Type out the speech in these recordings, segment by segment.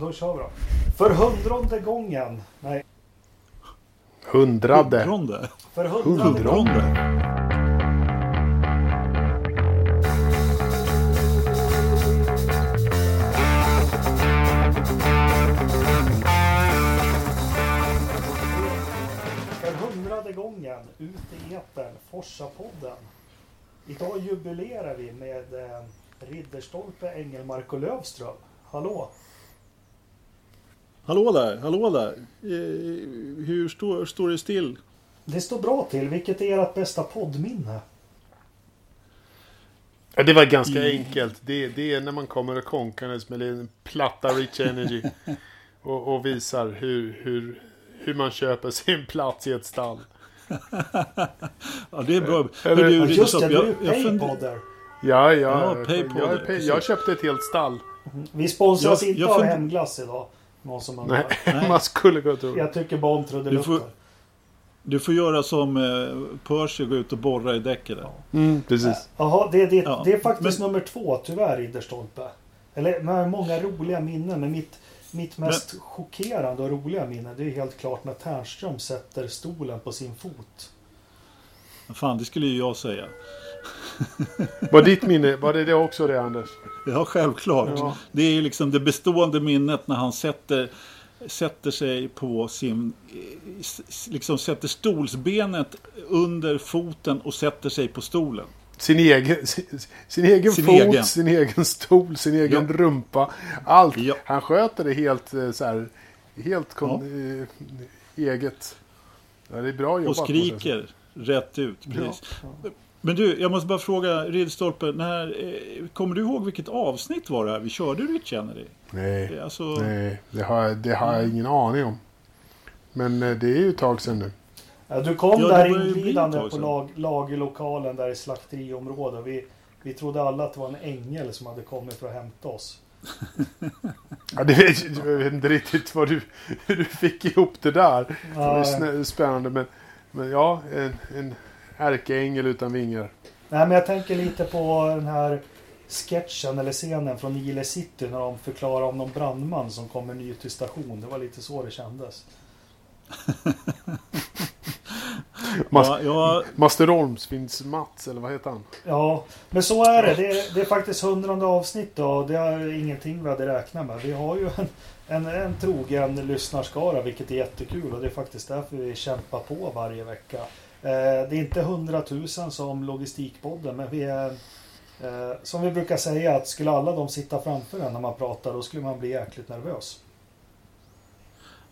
Då kör vi då. För hundrade gången. Nej, Hundrade. Hundronde. för hundrade. Hundronde. För hundrade gången ut i etern, Forsa-podden. Idag jubilerar vi med eh, Ridderstolpe, Engelmark och Lövström. Hallå! Hallå där, hallå där. Eh, hur står, står det still? Det står bra till. Vilket är ert bästa poddminne? Ja, det var ganska Mm. enkelt. Det, det är när man kommer konkandes med en platta Rich Energy. och, och visar hur, hur, hur man köper sin plats i ett stall. Ja, det är bra. Eller- du, just det, du är paypodder. Ja, ja. Ja, jag, jag, jag köpte ett helt stall. Vi sponsras Jag- inte jag av hemglass idag. Någon som undrar. Nej, man skulle och tro. Jag tycker bara om Du trudelutter. får- du får göra som eh, Percy, gå ut och borra i däcket där. Mm, precis. Jaha, det, det, Ja, det är faktiskt men- nummer två tyvärr, Ridderstolpe. Eller med många roliga minnen, men mitt, mitt mest chockerande och roliga minne det är helt klart när Ternström sätter stolen på sin fot. Fan, det skulle ju jag säga. Var ditt minne, var det det också det Anders? Ja, självklart. Ja. Det är ju liksom det bestående minnet när han sätter, sätter sig på sin... eh, Liksom sätter stolsbenet under foten och sätter sig på stolen. Sin egen, sin, sin egen Sin fot, egen. sin egen stol, sin egen Ja. rumpa. Allt. Ja. Han sköter det helt eh, så här, helt kon, eh, eget. Ja, det är bra jobbat. Och skriker rätt ut. Precis. Men du, jag måste bara fråga Ridderstolpe. När, eh, kommer du ihåg vilket avsnitt var det här vi körde Rich Kennedy? Nej, Alltså, nej det, har, jag- det har jag ingen aning om. Men eh, det är ju ett tag sedan nu. Ja, du kom Ja, det där inglidande på lag, lagerlokalen där i slakteriområdet. Vi, vi trodde alla att det var en ängel som hade kommit för att hämta oss. Ja, det vet, jag vet inte riktigt vad du, hur du fick ihop det där. Det Ja, är snä- spännande. Men, men ja, en, en ärkeängel utan vingar. Nej, men jag tänker lite på den här sketchen eller scenen från Nile City när de förklarar om någon brandman som kommer ny till station. Det var lite så det kändes. Mas, ja, ja, Master Holmes finns Mats, eller vad heter han? Ja, men så är det. Det är, det är faktiskt hundrade avsnitt då, och det är ingenting vi hade räknat med. Vi har ju en, en, en trogen lyssnarskara vilket är jättekul och det är faktiskt därför vi kämpar på varje vecka. Eh, det är inte hundratusen som Logistikpodden men vi är eh, som vi brukar säga att skulle alla de sitta framför en när man pratar då skulle man bli jäkligt nervös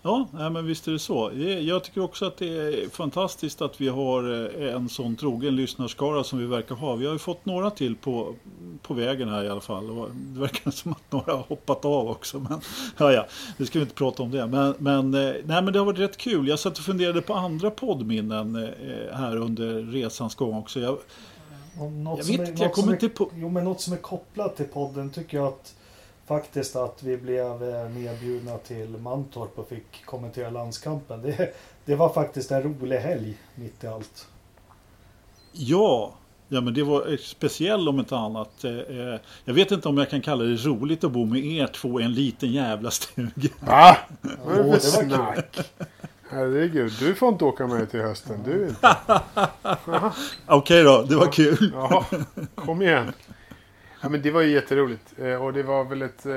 ja nej, men visst är det så. Jag tycker också att det är fantastiskt att vi har eh, en sån trogen lyssnarskara som vi verkar ha. Vi har ju fått några till på, på vägen här i alla fall. Det verkar som att några har hoppat av också. Men ja, ja, nu ska vi inte prata om det. Men, men, eh, nej, men det har varit rätt kul. Jag satt och funderade på andra poddminnen eh, här under resans gång också. Jag, Jag vet är- inte, jag kommer inte på- Jo, men något som är kopplat till podden tycker jag att faktiskt att vi blev eh, medbjudna till Mantorp och fick kommentera landskampen. Det, det var faktiskt en rolig helg mitt i allt. Ja, ja men det var eh, speciellt om inte annat. Eh, eh, Jag vet inte om jag kan kalla det roligt att bo med er två i en liten jävla stuga. Va? Vad är det för var snack? Herregud, du får inte åka med till hösten. Du inte. Okej då, det var kul. Ja, kom igen. Ja, men det var ju jätteroligt. Eh, Och det var väl ett... eh,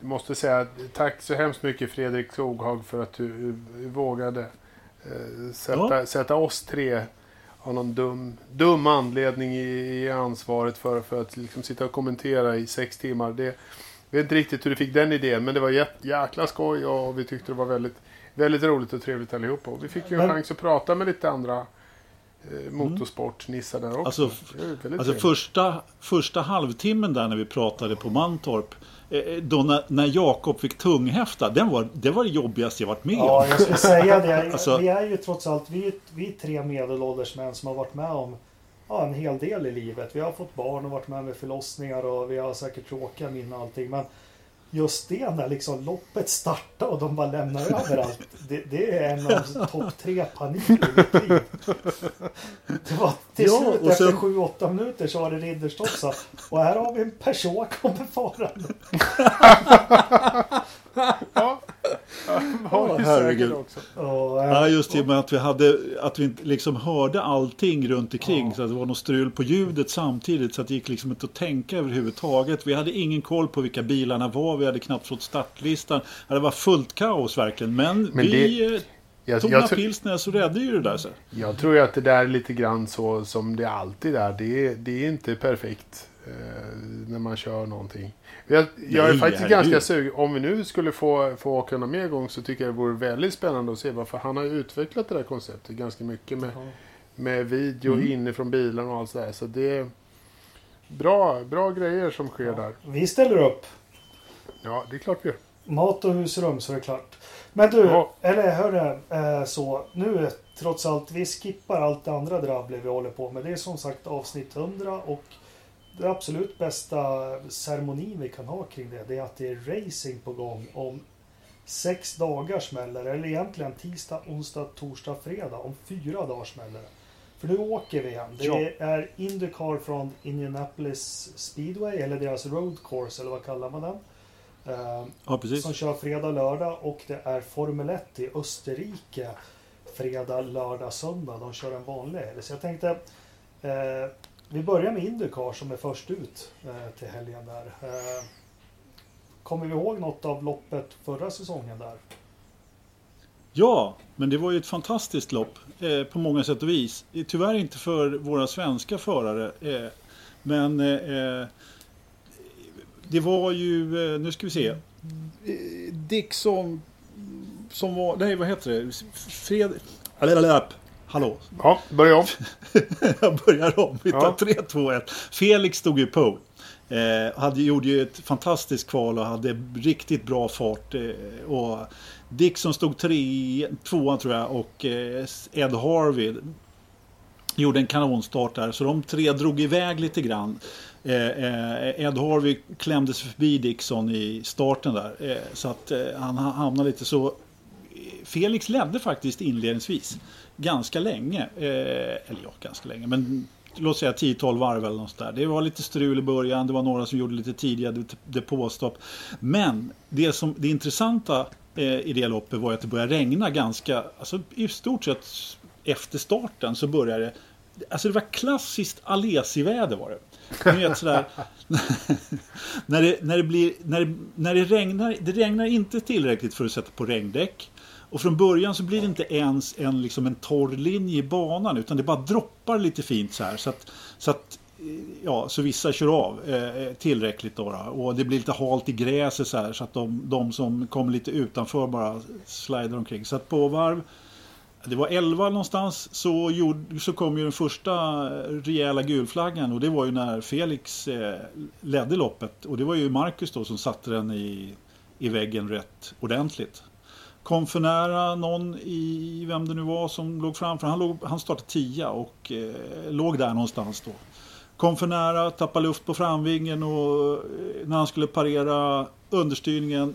Jag måste säga tack så hemskt mycket Fredrik Skoghag för att du eh, vågade eh, sätta, Ja. sätta oss tre av någon dum, dum anledning i, i ansvaret för, för att liksom sitta och kommentera i sex timmar. Det, jag vet inte riktigt hur du fick den idén men det var jät, jäkla skoj och vi tyckte det var väldigt, väldigt roligt och trevligt allihopa. Och vi fick ju en Men- chans att prata med lite andra eh, motorsportnissar där också. Alltså, Alltså första, första halvtimmen där när vi pratade på Mantorp. eh, eh, Då när, när Jakob fick tunghäfta. Den var, det var det jobbigaste jag varit med om. Ja, jag skulle säga det. Alltså- Vi är ju trots allt vi, vi är tre medelålders män som har varit med om ja, en hel del i livet. Vi har fått barn och varit med med förlossningar och vi har säkert tråkiga minnen och allting. Men just det när liksom loppet startar och de bara lämnar över allt. Det, det är en av topp tre panik i mitt liv. Det var till Ja, slut och efter sen- 7-8 minuter så var det Ridderstolpe sa och här har vi en person kommer farande. Ja. Var ju herregud. också. Och, eh, Ja, just det med att vi hade att vi inte liksom hörde allting runt omkring Ja. så att det var något strul på ljudet samtidigt så att det gick liksom inte att tänka överhuvudtaget. Vi hade ingen koll på vilka bilarna var, vi hade knappt fått startlistan. Det var fullt kaos verkligen. Men, Men vi eh, Jag, tog jag, pilsner så räddade ju det där sig. jag tror ju att det där är lite grann så som det alltid är. Det är, det är inte perfekt eh, när man kör någonting. Jag, jag är Nej, faktiskt ganska sugen. Om vi nu skulle få, få åka någon mer gång så tycker jag det vore väldigt spännande att se varför han har utvecklat det där konceptet ganska mycket med, ja. med video Mm. inifrån bilen och allt sådär. Så det är bra, bra grejer som sker där. Vi ställer upp. Ja, det är klart vi gör. Mat och husrum så är det klart. Men du, Ja. eller hörru, eh, så nu trots allt, vi skippar allt det andra drabbel vi håller på med. Det är som sagt avsnitt 100 och det absolut bästa ceremonin vi kan ha kring det, det är att det är racing på gång om sex dagar smäller eller egentligen tisdag, onsdag, torsdag, fredag. Om fyra dagar smäller det. För nu åker vi igen. Det Ja. är Indycar från Indianapolis Speedway eller deras Road Course eller vad kallar man den? Eh, Ja, precis. som kör fredag, lördag och det är Formel 1 i Österrike fredag, lördag, söndag. De kör en vanlig helg. Så jag tänkte eh, vi börjar med Indycar som är först ut eh, till helgen där. Eh, kommer vi ihåg något av loppet förra säsongen där? Ja, men det var ju ett fantastiskt lopp eh, på många sätt och vis. Eh, Tyvärr inte för våra svenska förare. Eh, men eh, det var ju, eh, nu ska vi se. Eh, Dixon som var, nej vad heter det? Fred... Lalalap. Hallå, Ja, börja om. jag börjar om. Vi tar Ja. 3, 2, 1. Felix stod ju på. Eh, hade, gjorde ju ett fantastiskt kval och hade riktigt bra fart. Eh, och Dixon stod tre, tvåan tror jag och eh, Ed Harvey gjorde en kanonstart där. Så de tre drog iväg lite grann. Eh, eh, Ed Harvey klämde sig förbi Dixon i starten där. Eh, så att han ha- hamnade lite så. Felix ledde faktiskt inledningsvis ganska länge. Eh, eller ja, ganska länge. Men låt säga 10-12 varv eller något där. Det var lite strul i början. Det var några som gjorde lite tidiga depåstopp. Men det, som, det intressanta eh, i det loppet var att det började regna ganska, alltså i stort sett efter starten så började det Alltså det var klassiskt Alesi-väder var det. Ni vet sådär, när, det, när, det blir, när, det, när det regnar, det regnar inte tillräckligt för att sätta på regndäck. Och från början så blir det inte ens en, liksom en torr linje i banan utan det bara droppar lite fint så här. Så att, så att eh, ja, så vissa kör av eh, eh, tillräckligt då, då. Och det blir lite halt i gräset så här så att de, de som kommer lite utanför bara slidar omkring. Så att på varv det var 11 någonstans så, gjorde, så kom ju den första eh, rejäla gulflaggan och det var ju när Felix eh, ledde loppet. Och det var ju Marcus då som satte den i, i väggen rätt ordentligt. Kom för nära någon i vem det nu var som låg framför. Han, låg, han startade 10 och eh, låg där någonstans då. Kom för nära, tappade luft på framvingen och eh, när han skulle parera understyrningen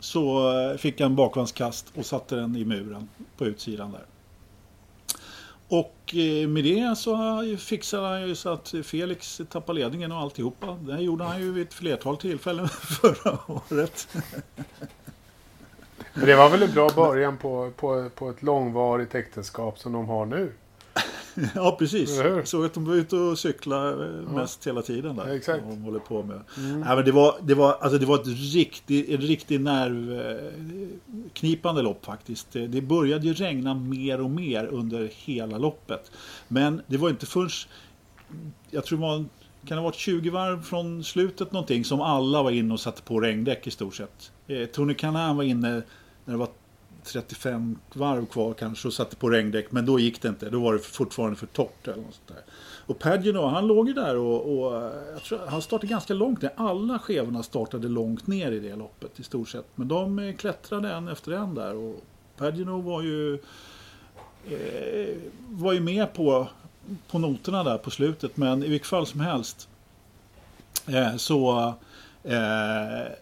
så eh, fick han bakvagnskast och satte den i muren på utsidan där. Och eh, med det så fixade han ju så att Felix tappade ledningen och alltihopa. Det gjorde han ju vid ett flertal tillfällen förra året. Men det var väl en bra början på, på, på ett långvarigt äktenskap som de har nu. Ja, precis. Eller hur? Så att de var ute och cykla eh, mest hela tiden där. Ja, exakt. De håller på med. Nej, men det, var, det, var, alltså det var ett riktigt, ett riktigt nervknipande lopp faktiskt. Det, började ju regna mer och mer under hela loppet. Men det var inte förrän, jag tror det var, kan det ha varit 20 varv från slutet någonting som alla var inne och satte på regndäck i stort sett. Eh, Tony Canan var inne när det var 35 varv kvar kanske och satte på regndäck. Men då gick det inte. Då var det fortfarande för torrt eller något sånt där. Och Pagino, han låg ju där och, och jag tror, han startade ganska långt ner. Alla skevorna startade långt ner i det loppet i stort sett. Men de eh, klättrade en efter en där. Och Pagino var ju, eh, var ju med på, på noterna där på slutet. Men i vilket fall som helst eh, så eh,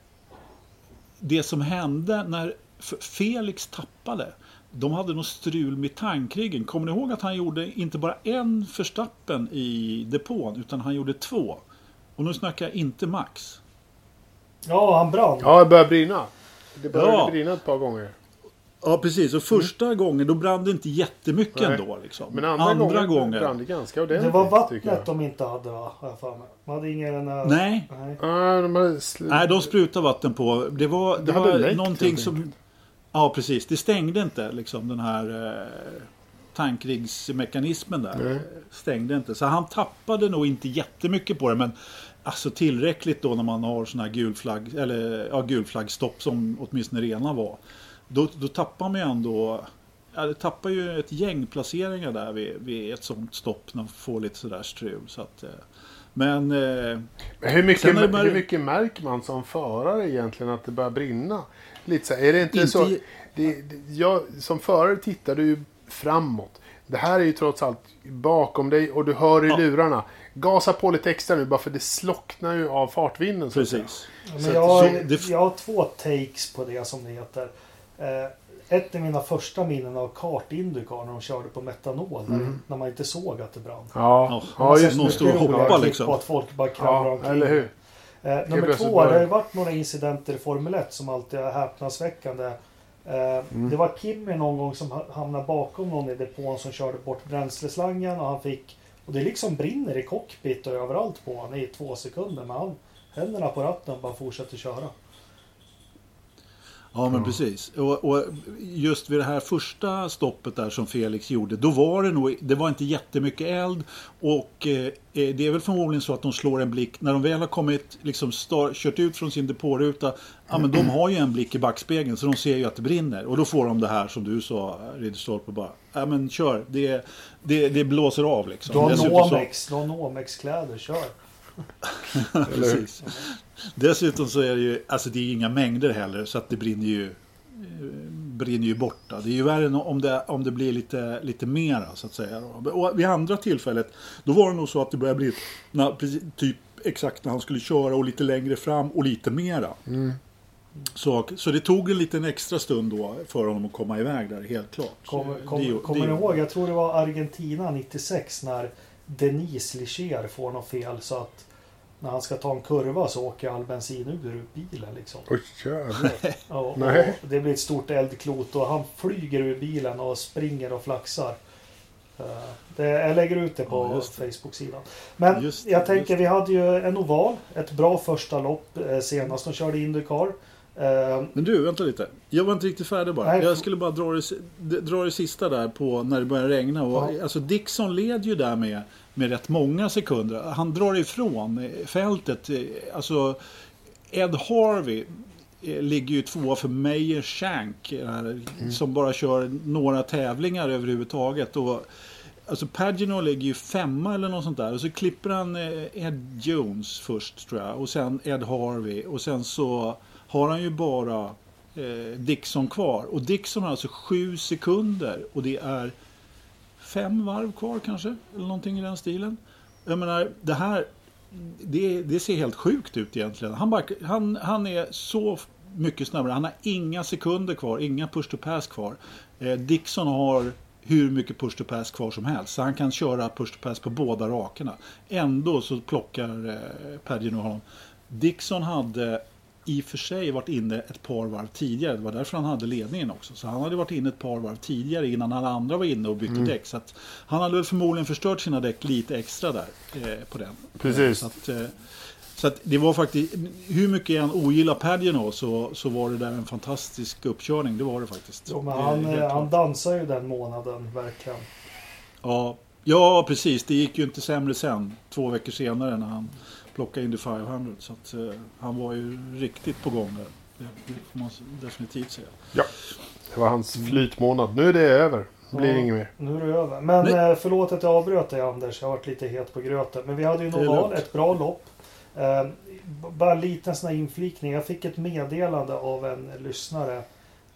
det som hände när Felix tappade. De hade något strul med tankriggen. Kommer ni ihåg att han gjorde inte bara en förstappen i depån utan han gjorde två. Och nu snackar jag inte Max. Ja, han brann. Ja, det börjar brinna. Det började Ja. brinna ett par gånger. Ja precis, och första gången då brann det inte jättemycket Nej. ändå. Liksom. Men andra, gången, gången brann det ganska ordentligt. Det var vattnet de inte hade va? Har jag för mig. De hade ingen... eh, Nej, nej. Ja, de hade sl- nej, de sprutade vatten på. Det var, det Det var någonting som... Ja precis, det stängde inte liksom den här eh, tankriggsmekanismen där. Nej. Stängde inte. Så han tappade nog inte jättemycket på det men Alltså tillräckligt då när man har såna här gulflagg, eller, ja, gulflaggstopp som åtminstone rena var. Då, då tappar man ju ändå Ja, det tappar ju ett gäng placeringar där vid, vid ett sånt stopp när man får lite sådär strul. Så att, eh, men eh, Men hur mycket, bara- hur mycket märker man som förare egentligen att det börjar brinna? Lite så här, är det inte, Inte så? Det, det, jag, som förare tittar du ju framåt. Det här är ju trots allt bakom dig och du hör i Ja. lura. Gasa på lite extra nu bara för det slocknar ju av fartvinden. Så att säga. precis. Men Så jag, att- så det- jag har två takes på det som det heter. Eh, ett är mina första minnen av kart Indycar när de körde på metanol. När, Mm. när man inte såg att det brann. Ja, Ja, ja just någon det. står och hoppar klipp liksom. På att folk bara kravlar Ja, omkring. eller hur? Eh, nummer två, det har ju varit några incidenter i Formel 1 som alltid är häpnadsväckande. Eh, Mm. Det var Kimmy någon gång som ha- hamnade bakom någon i depån som körde bort bränsleslangen och han fick... Och det liksom brinner i cockpit och överallt på honom i två sekunder. Men han, händerna på ratten och bara fortsätter köra. Ja men precis. Och, och just vid det här första stoppet där som Felix gjorde. Då var det nog, det var inte jättemycket eld. Och eh, det är väl förmodligen så att de slår en blick. När de väl har kommit, liksom star, kört ut från sin depåruta. Ja men de har ju en blick i backspegeln så de ser ju att det brinner. Och då får de det här som du sa Ridderstolpe bara. Ja men kör, det, det, det blåser av liksom. Du har så- Nomex, Nomex-kläder, kör. Precis. Dessutom så är det ju, alltså det är ju inga mängder heller så att det brinner ju eh, brinner ju borta. Det är ju värre om det, om det blir lite, lite mera så att säga. Och vid andra tillfället då var det nog så att det började bli när, precis, typ exakt när han skulle köra och lite längre fram och lite mera. Mm. Så, så det tog en liten extra stund då för honom att komma iväg där helt klart. Kommer det kom, kommer det är ni ihåg? Jag tror det var Argentina 96 när Denise Licher får något fel så att när han ska ta en kurva så åker all bensin ur bilen liksom. Oj, jävlar. Ja, och Nej. det blir ett stort eldklot och han flyger ur bilen och springer och flaxar. Eh, Det, jag lägger ut det på Ja, just det. Facebook-sidan. Men Just det, jag tänker, vi hade ju en oval. Ett bra första lopp eh, senast de körde Indycar. Eh, Men du, vänta lite. Jag var inte riktigt färdig bara. Nej. Jag skulle bara dra det, dra det sista där på när det börjar regna. Och, Ja. Alltså Dixon led ju där med, med rätt många sekunder. Han drar ifrån eh, fältet. eh, Alltså Ed Harvey eh, ligger ju tvåa för Meyer Shank. här, Som bara kör några tävlingar överhuvudtaget. Och, Alltså Pagino ligger ju femma eller något sånt där. Och så klipper han Ed Jones först tror jag. Och sen Ed Harvey. Och sen så har han ju bara eh, Dixon kvar. Och Dixon har alltså sju sekunder. Och det är fem varv kvar kanske. Eller någonting i den stilen. Jag menar, det här det, det ser helt sjukt ut egentligen. Han, bara, han, han är så mycket snabbare. Han har inga sekunder kvar, inga push to pass kvar. Eh, Dixon har hur mycket push to pass kvar som helst. Så han kan köra push to pass på båda rakerna. Ändå så plockar eh, Pagino honom. Dixon hade i och för sig varit inne ett par varv tidigare. Det var därför han hade ledningen också. Så han hade varit inne ett par varv tidigare innan alla andra var inne och bytte däck. Så att han hade väl förmodligen förstört sina däck lite extra där eh, på den. Precis. Så att, eh, så att det var faktiskt, hur mycket jag än ogillar Pagino så, så var det där en fantastisk uppkörning. Det var det faktiskt. jo, men han, eh, han dansar ju den månaden verkligen. Ja, ja, precis. Det gick ju inte sämre sen. Två veckor senare när han plockade Indy 500. Så att, eh, han var ju riktigt på gång där. Det, det får man definitivt säga. Det var hans flytmånad. Nu är det över. Det blir Ja. inget mer. Nu är det över. Men Nej. eh, förlåt att jag avbröt dig Anders. Jag har varit lite het på gröten. Men vi hade ju Noval, ett bra lopp. Eh, bara en liten sån här inflikning. Jag fick ett meddelande av en lyssnare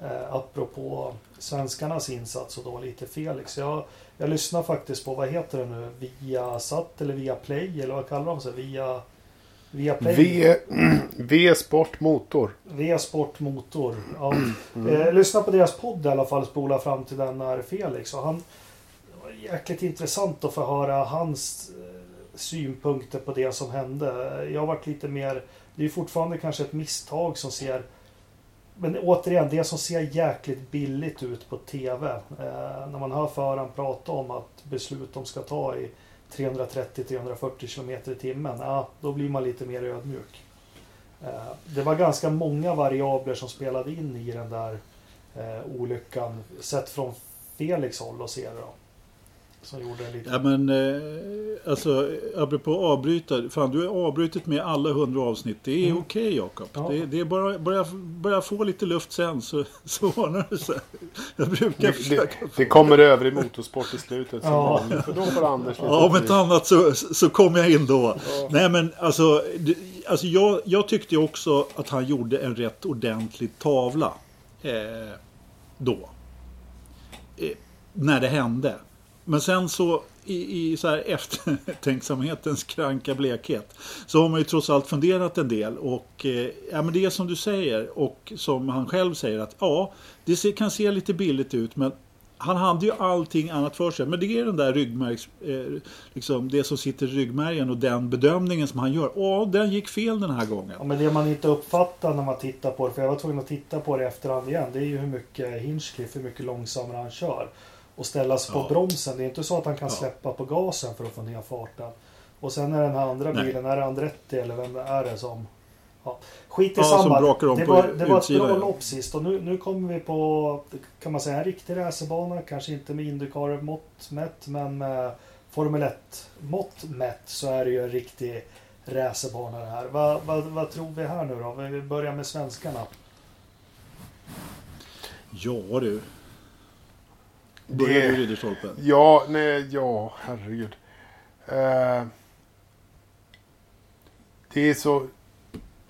eh, apropå svenskarnas insats och då lite Felix. Jag, jag lyssnar faktiskt på, vad heter det nu, via Sat eller via Play eller vad kallar de sig? Via... Via Play. V, v Sport Motor. V Sport Motor. Ja. Eh, lyssna på deras podd i alla fall. Spola fram till den när Felix. Och han, det var jäkligt intressant att få höra hans eh, synpunkter på det som hände. Jag har varit lite mer... Det är fortfarande kanske ett misstag som ser... Men återigen, det som ser jäkligt billigt ut på TV. Eh, när man hör föraren prata om att beslut de ska ta i 330-340 km i timmen. Ja, då blir man lite mer ödmjuk. Eh, Det var ganska många variabler som spelade in i den där eh, olyckan. Sett från Felix håll och se det då. Som gjorde lite... Ja men eh, alltså apropå avbryta. Fan du har avbrutit med alla hundra avsnitt. Det är Mm. okej Jakob. Ja. Det, det är bara börja, börja få lite luft sen så, så ordnar det sig. Jag brukar Det, det, försöka. det kommer över i motorsport i slutet. Ja. För då får Anders lite Ja, om inte annat så, så kommer jag in då. Ja. Nej, men alltså, det, alltså jag, jag tyckte också att han gjorde en rätt ordentlig tavla. Eh, då. Eh, när det hände. Men sen så i, i så här eftertänksamhetens kranka blekhet så har man ju trots allt funderat en del och eh, ja, men det är som du säger och som han själv säger att ja, det ser, kan se lite billigt ut men han hade ju allting annat för sig. Men det är den där ryggmärgs... Eh, liksom det som sitter i ryggmärgen och den bedömningen som han gör. Ja, den gick fel den här gången. Ja, men det man inte uppfattar när man tittar på det, för jag var tvungen att titta på det i efterhand igen, det är ju hur mycket Hinchcliffe, hur mycket långsammare han kör. Och ställa sig Ja. på bromsen. Det är inte så att han kan Ja. släppa på gasen för att få ner farten. Och sen är den här andra Nej. bilen, är det Andretti eller vem är det som... Ja. Skit i Ja, samma. Det var, det var ett bra lopp sist och nu, nu kommer vi på, kan man säga, en riktig racerbana. Kanske inte med Indycar-mått mätt, men med Formel 1-mått mätt så är det ju en riktig racerbana det här. Vad, vad, vad tror vi här nu då? Vi börjar med svenskarna. Ja du. Börjar du Ridderstolpe? Ja, nej, ja, herregud. Eh, det är så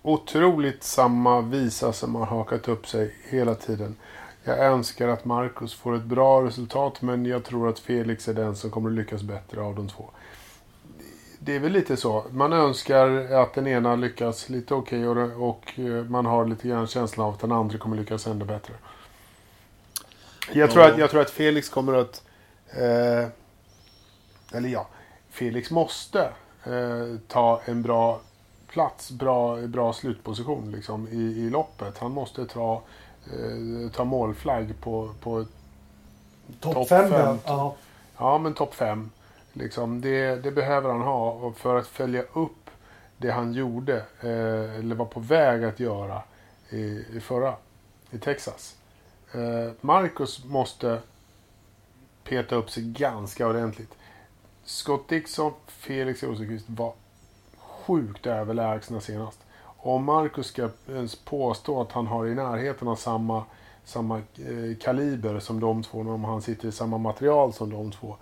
otroligt samma visa som har hakat upp sig hela tiden. Jag önskar att Marcus får ett bra resultat, men jag tror att Felix är den som kommer att lyckas bättre av de två. Det är väl lite så. Man önskar att den ena lyckas lite okej och, det- och eh, man har lite grann känslan av att den andra kommer lyckas ännu bättre. Jag tror, att, jag tror att Felix kommer att... Eh, eller ja, Felix måste eh, ta en bra plats, bra, bra slutposition liksom, i, i loppet. Han måste ta, eh, ta målflagg på, på Topp Topp 5 fem. ja. Ja, men topp fem. Liksom, det, det behöver han ha för att följa upp det han gjorde, eh, eller var på väg att göra i, i förra, i Texas. Eh, Marcus måste peta upp sig ganska ordentligt. Scott Dixon, Felix Rosenqvist var sjukt överlägsna senast. Om Marcus ska ens påstå att han har i närheten av samma, samma eh, kaliber som de två, om han sitter i samma material som de två,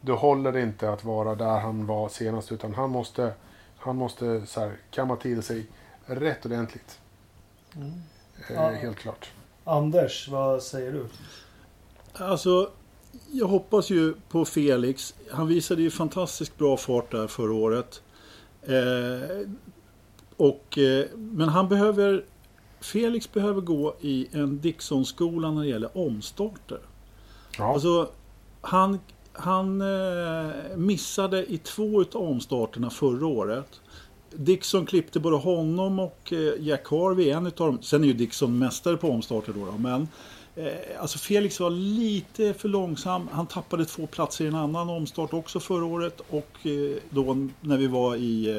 då håller det inte att vara där han var senast, utan han måste, han måste så här, kamma till sig rätt ordentligt. Mm. Eh, Ja. Helt klart. Anders, vad säger du? Alltså, jag hoppas ju på Felix. Han visade ju fantastiskt bra fart där förra året. Eh, och, eh, men han behöver... Felix behöver gå i en Dixon-skola när det gäller omstarter. Ja. Alltså, han, han eh, missade i två utav omstarterna förra året. Dixon klippte både honom och eh, Jack Harvey, en utav dem. Sen är ju Dixon mästare på omstarter då, då men eh, alltså Felix var lite för långsam. Han tappade två platser i en annan omstart också förra året och eh, då när vi var i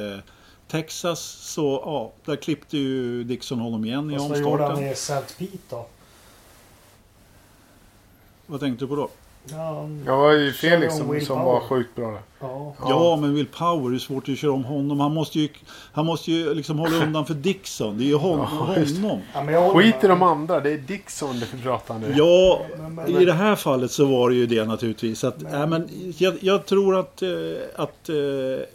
Texas så ja, där klippte ju Dixon honom igen i Och så gjorde han omstarten. i St. Pete då? Vad tänkte du på då? Ja, det var ju Felix om som, som var sjukt bra där. ja. Ja. Men Will Power, det är svårt att köra om honom. Han måste ju, han måste ju liksom hålla undan för Dixon. Det är ju hon, Ja, honom. Ja, men Skit i de andra, det är Dixon det vi pratar nu. Ja, Men- men- i det här fallet så var det ju det naturligtvis. Att, nej, men jag, jag tror att, eh, att eh,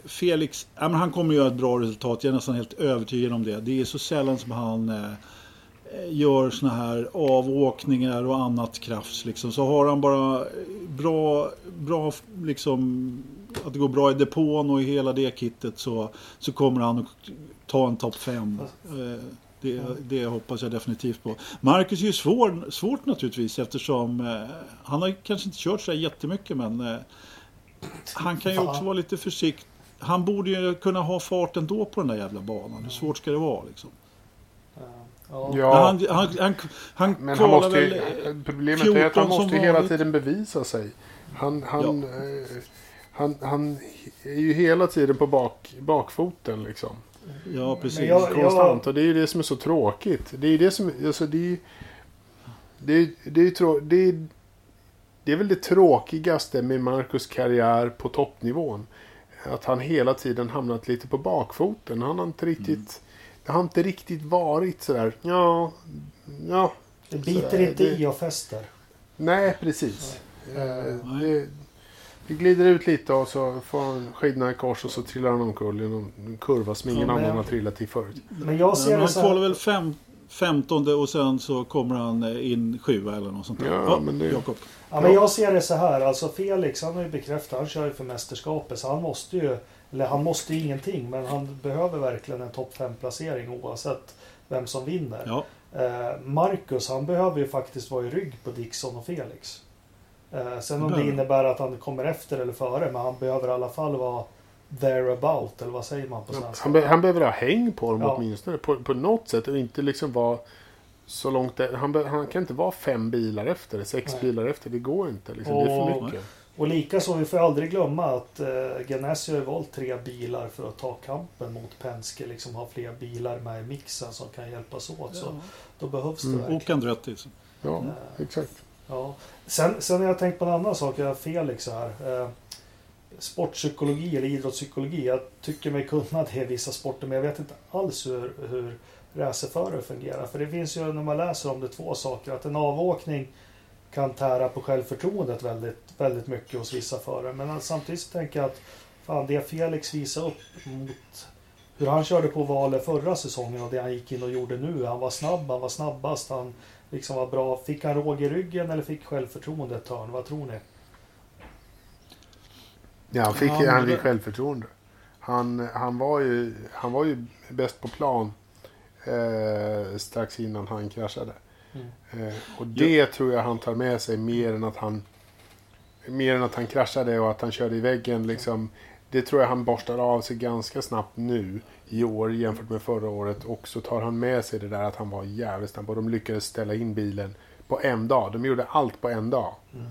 Felix, ja, men han kommer göra ett bra resultat. Jag är nästan helt övertygad om det. Det är så sällan som han eh, gör såna här avåkningar och annat krafts. Liksom. Så har han bara bra, bra liksom, att det går bra i depån och i hela det kittet så, så kommer han att ta en topp 5. Eh, det, det hoppas jag definitivt på. Marcus är ju svår, svårt naturligtvis eftersom eh, han har kanske inte kört så här jättemycket men eh, han kan ju också vara lite försiktig. Han borde ju kunna ha fart ändå på den där jävla banan. Hur svårt ska det vara liksom? Eh, Ja. Ja, Men han, han, han, han men han måste ju, väl... Problemet är att han 14 måste hela vanligt. tiden bevisa sig. Han, han, eh, han, han är ju hela tiden på bak, bakfoten liksom. Ja, precis. Jag- Konstant. Och det är ju det som är så tråkigt. Det är ju det som... Alltså det är ju... Det är, det är, trå, det är, det är väl det tråkigaste med Marcus karriär på toppnivån. Att han hela tiden hamnat lite på bakfoten. Han har inte riktigt... Det har inte riktigt varit sådär... Ja... Ja... Det biter Sådär, inte det- i och fäster. Nej, precis. Eh, Nej. det, det glider ut lite och så får han skidorna i kors och så trillar han omkull i någon kurva som ingen Ja, men- annan har trillat i förut. Men jag ser men det han så kvalar här. väl fem, femtonde och sen så kommer han eh, in sjua eller något sånt där. Ja, men det- Jakob. Ja, men jag ser det så här. Alltså Felix han har ju bekräftat. Han kör ju för mästerskapet. Så han måste ju. Eller han måste ju ingenting. Men han behöver verkligen en topp 5 placering oavsett vem som vinner. Ja, Eh, Marcus han behöver ju faktiskt vara i rygg på Dixon och Felix. Eh, sen om det innebär att han kommer efter eller före. Men han behöver i alla fall vara there about. Eller vad säger man på svenska? Han, be, han behöver ha häng på dem Ja. åtminstone. På, på något sätt och inte liksom vara så långt... där- Han, han kan inte vara fem bilar efter, sex Nej. bilar efter. Det går inte. Liksom. Det är för Och- mycket. Och likaså, vi får aldrig glömma att eh, Ganassi har valt tre bilar för att ta kampen mot Penske. Liksom ha fler bilar med i mixen som kan hjälpas åt. Så då behövs det Mm. verkligen. och Andretti. så. Ja, exakt. Ja. Sen, sen har jag tänkt på en annan sak. Jag har Felix här. Eh, sportpsykologi eller idrottspsykologi. Jag tycker mig kunna det i vissa sporter men jag vet inte alls hur, hur racerförare fungerar. För det finns ju när man läser om det två saker. Att en avåkning kan tära på självförtroendet väldigt, väldigt mycket hos vissa förare. Men att samtidigt tänker jag att fan, det Felix visar upp mot hur han körde på valet förra säsongen och det han gick in och gjorde nu. Han var snabb, han var snabbast, han liksom var bra. Fick han råg i ryggen eller fick självförtroende ett hörn? Vad tror ni? Ja, han fick, Ja, han det- fick självförtroende. Han, han, var ju, han var ju bäst på plan eh, strax innan han kraschade. Mm. Och det tror jag han tar med sig mer än att han mer än att han kraschade och att han körde i väggen. Liksom, det tror jag han borstar av sig ganska snabbt nu i år jämfört med förra året. Och så tar han med sig det där att han var jävligt snabb och de lyckades ställa in bilen på en dag. De gjorde allt på en dag. Mm.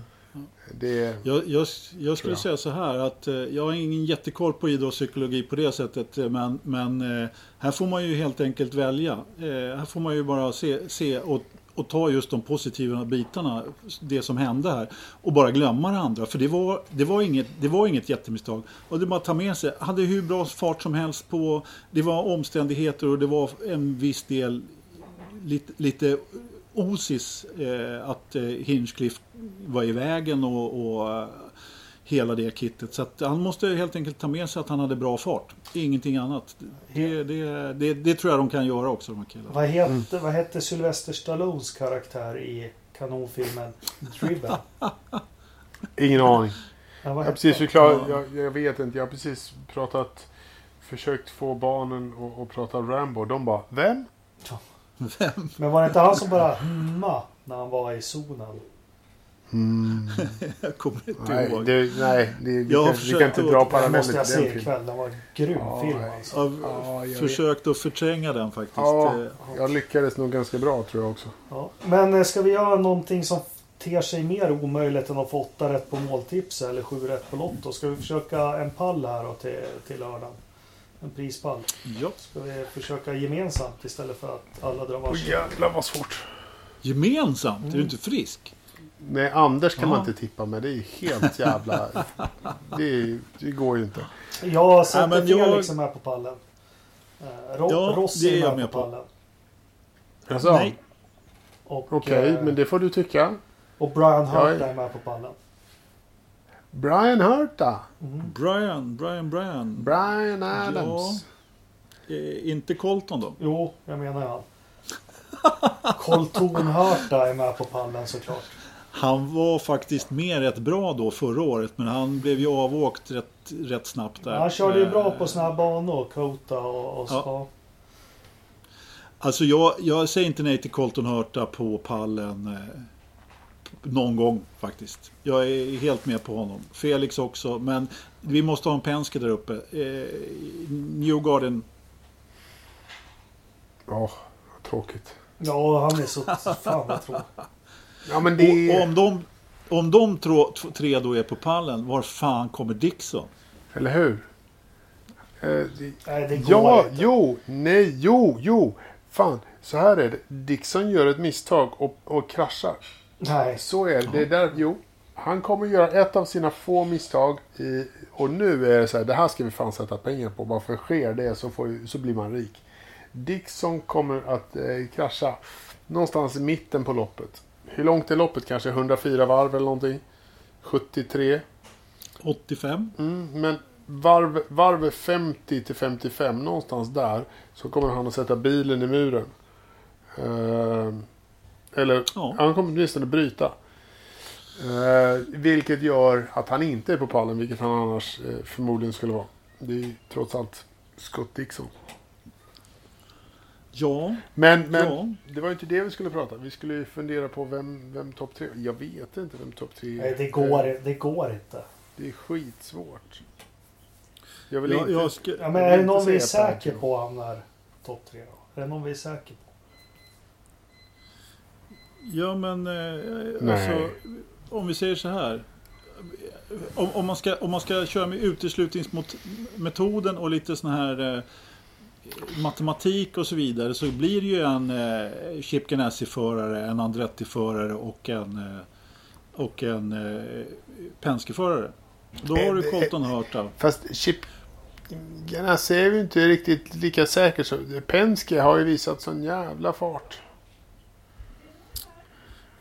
Det, Jag, jag, jag skulle jag. säga så här att eh, jag har ingen jättekoll på idrottspsykologi på det sättet. eh, Men, men eh, här får man ju helt enkelt välja. Eh, här får man ju bara se, se och, och ta just de positiva bitarna, det som hände här. Och bara glömma det andra. För det var, det var, inget, det var inget jättemisstag. Och det bara att ta med sig. Hade hur bra fart som helst på. Det var omständigheter och det var en viss del lite, lite osis eh, att eh, Hinchcliffe var i vägen och, och hela det kittet. Så att han måste helt enkelt ta med sig att han hade bra fart. Ingenting annat. Det, det, det, det tror jag de kan göra också de här killarna. Vad hette, vad hette Sylvester Stallones karaktär i kanonfilmen Driven? ingen aning. Ja, Jag hette precis han? förklarat, jag, jag vet inte, jag har precis pratat, försökt få barnen att, prata Rambo. De bara, vem? Men var det inte han som bara humma när han var i zonen? Jag kommer inte Nej, ihåg. det, nej det, vi, Jag har kan, vi kan inte försökt dra att- Den paralleller måste till jag den se filmen. ikväll. Den var en grym Ja, film alltså. Jag har Ja, jag försökt att förtränga den faktiskt. Ja, jag lyckades nog ganska bra tror jag också. Ja. Men eh, ska vi göra någonting som ter sig mer omöjligt än att få åtta rätt på måltips eller sju rätt på Lotto? Ska vi försöka en pall här då till, till lördagen? En prispall. Ja. Ska vi försöka gemensamt istället för att alla drar Åh varsin? jävlar vad svårt. Gemensamt? Är Mm. du inte frisk? Nej, Anders kan man Ja. inte tippa med. Det är helt jävla... det, är, det går ju inte. Jag sätter Nej, jag- Felix är på pallen. Eh, Ro- Ja, Rossi det är med med på på. pallen. Alltså, Nej. Okej, eh, men det får du tycka. och Brian Jag Hurt är- med på pallen. Brian Hurta. Mm. Brian, Brian, Brian. Brian Adams. Eh, inte Colton då? Jo, jag menar han. Colton Hurta är med på pallen såklart. Han var faktiskt med rätt bra då förra året men han blev ju avåkt rätt, rätt snabbt där. Han körde ju bra Eh, på här banor, Kota och, och Ja. Spa. Alltså jag, jag säger inte nej till Colton Hurta på pallen eh, någon gång faktiskt. Jag är helt med på honom. Felix också, men vi måste ha en Penske där uppe. Eh, Newgarden, Ja, tråkigt. Ja, han är så... Fan vad tråkigt. Ja, men och, det och om de, om de trå, t- tre då är på pallen, var fan kommer Dixon? Eller hur? Eh, det- Nej, det går ja, inte. jo, nej, jo, jo. Fan, så här är det. Dixon gör ett misstag och, och kraschar. Nej. Så är det. det är där, jo. Han kommer göra ett av sina få misstag. I, och nu är det så här, det här ska vi fan sätta pengar på. Bara för sker det så, får, så blir man rik. Dixon kommer att eh, krascha någonstans i mitten på loppet. Hur långt är loppet? Kanske 104 varv eller någonting? 73? 85? Mm, men varv, varv 50 till 55, någonstans där, så kommer han att sätta bilen i muren. Eh, eller Ja. han kommer åtminstone bryta. Eh, vilket gör att han inte är på pallen, vilket han annars eh, förmodligen skulle vara. Det är ju trots allt Scott Dixon. Ja, Men, men Ja. det var ju inte det vi skulle prata Vi skulle ju fundera på vem, vem topp tre... Jag vet inte vem topp tre Nej, det går, det går inte. Det är skitsvårt. Jag vill jag, inte... jag ska, Ja, men vill är det någon vi är säker på hamnar topp tre då? Är det någon vi är säker på? Ja men eh, alltså, om vi säger så här. Om, om, man ska, om man ska köra med uteslutningsmetoden och lite sån här eh, matematik och så vidare så blir det ju en eh, Chip Ganassi-förare, en Andretti-förare och en, eh, och en eh, Penske-förare. Då har du Eh, Colton Hurta. Fast Chip Ganassi är ju inte riktigt lika säker. Så Penske har ju visat sån jävla fart.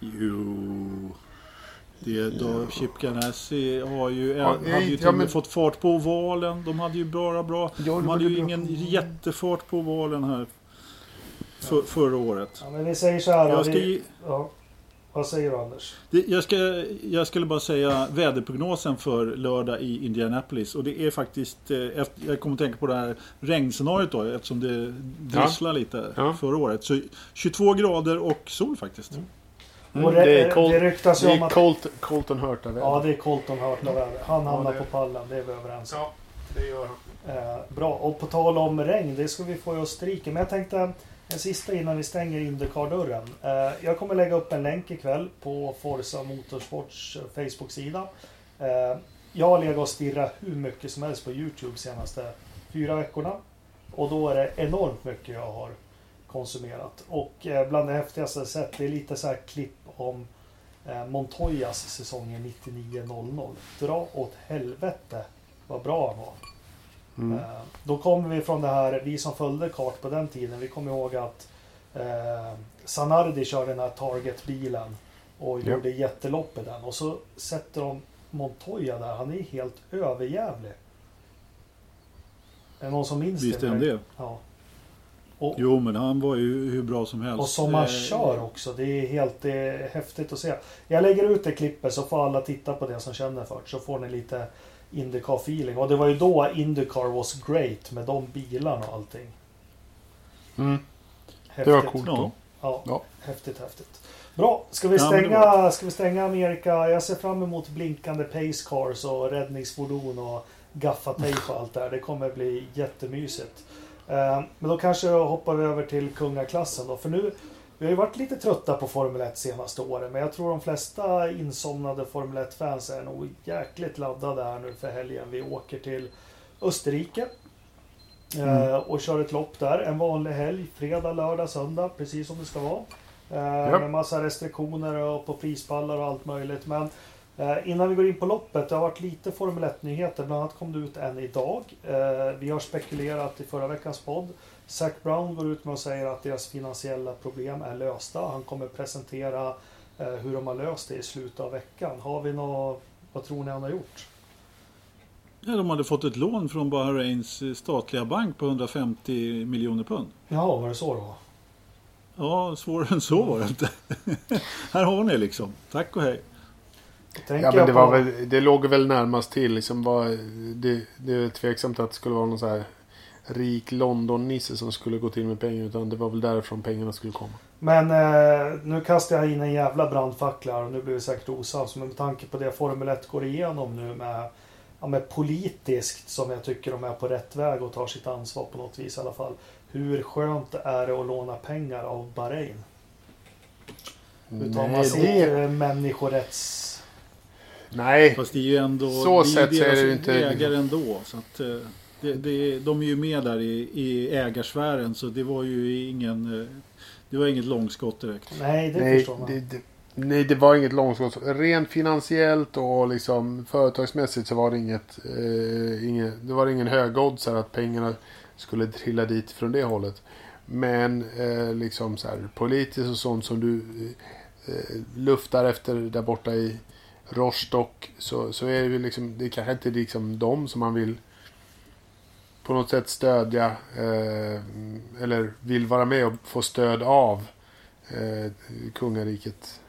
Jo... Det, då, Chip Ganassi har ju, Ja, hade ju ja, till och med men- fått fart på ovalen. De hade ju bara bra. Ja, De hade ju ingen bra. jättefart på ovalen här för, förra året. Ja, men vi säger så här. Jag, ska, vi, ja. Vad säger du Anders? det, jag, ska, jag skulle bara säga väderprognosen för lördag i Indianapolis. Och det är faktiskt, eh, efter, jag kommer att tänka på det här regnscenariot då eftersom det drisslar lite Ja. förra året. Så 22 grader och sol faktiskt. Mm, och det, det är det, Colt- ryktas ju Det om är att... Colt, Colton Hurta. Ja, det är Colton Hurta väder. Han hamnar det- på pallen, det är vi överens om. ja, det gör han. Eh, bra, och på tal om regn, det ska vi få i Österrike. Men jag tänkte en sista innan vi stänger Indycar-dörren. Eh, jag kommer lägga upp en länk ikväll på Forza Motorsports eh, Facebook-sida. Eh, jag har legat och stirrat hur mycket som helst på Youtube senaste fyra veckorna. Och då är det enormt mycket jag har konsumerat. Och eh, bland det häftigaste jag sett, det är lite så här klipp om eh, Montoyas säsongen 99-00. Dra åt helvete vad bra han var. Mm. Eh, Då kommer vi från det här, vi som följde kart på den tiden, vi kommer ihåg att eh, Sanardi körde den här Target-bilen och gjorde jättelopp i den. Och så sätter de Montoya där, han är helt överjävlig. Är det någon som minns Visst är det? han det? Ja. Och, Jo men han var ju hur bra som helst. och som han Eh, kör också. Det är helt det är häftigt att se. Jag lägger ut det klippet så får alla titta på det som känner för. Så får ni lite Indycar feeling. Och det var ju då Indycar was great med de bilarna och allting. Mm. Häftigt. Det var coolt Ja. då. Ja, Ja. häftigt, häftigt. Bra, ska vi, stänga, ska vi stänga Amerika? Jag ser fram emot blinkande pace cars och räddningsfordon och gaffatejp och allt det här. Det kommer bli jättemysigt. Eh, Men då kanske hoppar vi över till kungaklassen då. För nu, vi har ju varit lite trötta på Formel 1 senaste åren. Men jag tror de flesta insomnade Formel 1-fans är nog jäkligt laddade här nu för helgen. Vi åker till Österrike. eh, Och kör ett lopp där. En vanlig helg. Fredag, lördag, söndag. Precis som det ska vara. Eh. Med massa restriktioner och på prispallar och allt möjligt. Men innan vi går in på loppet. Det har varit lite Formel 1-nyheter. Bland annat kom det ut en idag. Eh, Vi har spekulerat i förra veckans podd. Zac Brown går ut med och säger att deras finansiella problem är lösta. Han kommer presentera eh, hur de har löst det i slutet av veckan. Har vi något, vad tror ni han har gjort? Ja, de hade fått ett lån från Bahrains eh, statliga bank på 150 miljoner pund. Ja, var det så då? Ja, svårare än så var det inte. Här har ni liksom. Tack och hej. Tänker Ja, men det, jag var på- väl, det låg väl närmast till. Liksom var, det, det är tveksamt att det skulle vara någon så här rik London-nisse som skulle gå till med pengar. Utan det var väl därifrån pengarna skulle komma. Men eh, nu kastar jag in en jävla brandfackla och nu blir vi säkert osams. Men med tanke på det Formel 1 går igenom nu med, ja, med politiskt som jag tycker de är på rätt väg och tar sitt ansvar på något vis i alla fall. Hur skönt är det att låna pengar av Bahrain? Utan man det, sitter människorätts... nej, Fast det är ju ändå Så det är deras det inte- ägare ändå. Så att, eh, det, det, de är ju med där i, i ägarsfären så det var ju ingen... eh, Det var inget långskott direkt. Nej, det nej, förstår man. det, det, nej, det var inget långskott. Rent finansiellt och liksom företagsmässigt så var det inget, eh, inget det var ingen högoddsare att pengarna skulle trilla dit från det hållet. Men eh, liksom så här, politiskt och sånt som du eh, luftar efter där borta i Rostock så, så är det ju liksom, det är kanske inte liksom de som man vill på något sätt stödja eh, eller vill vara med och få stöd av eh, kungariket.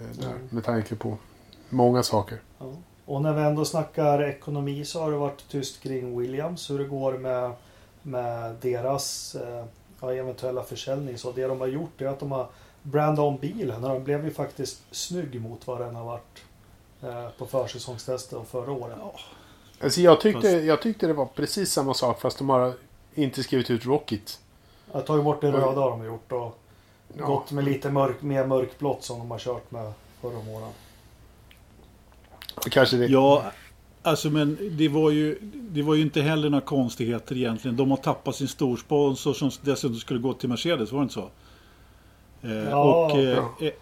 Eh, där, Mm. Med tanke på många saker. Ja. Och när vi ändå snackar ekonomi så har det varit tyst kring Williams. Hur det går med, med deras eh, eventuella försäljning. Så det de har gjort är att de har brandat om bilen. Och den blev ju faktiskt snygg mot vad den har varit eh, på försäsongstestet och förra året. Alltså jag, tyckte, jag tyckte det var precis samma sak fast de har inte skrivit ut Rocket. Jag har tagit bort det röda har de gjort och Ja. gått med lite mörk, mer mörkblått som de har kört med förra åren. Kanske det. Ja, alltså men det var ju, det var ju inte heller några konstigheter egentligen. De har tappat sin storsponsor som dessutom skulle gå till Mercedes, var det inte så? Eh, Ja, och, eh, ja. eh,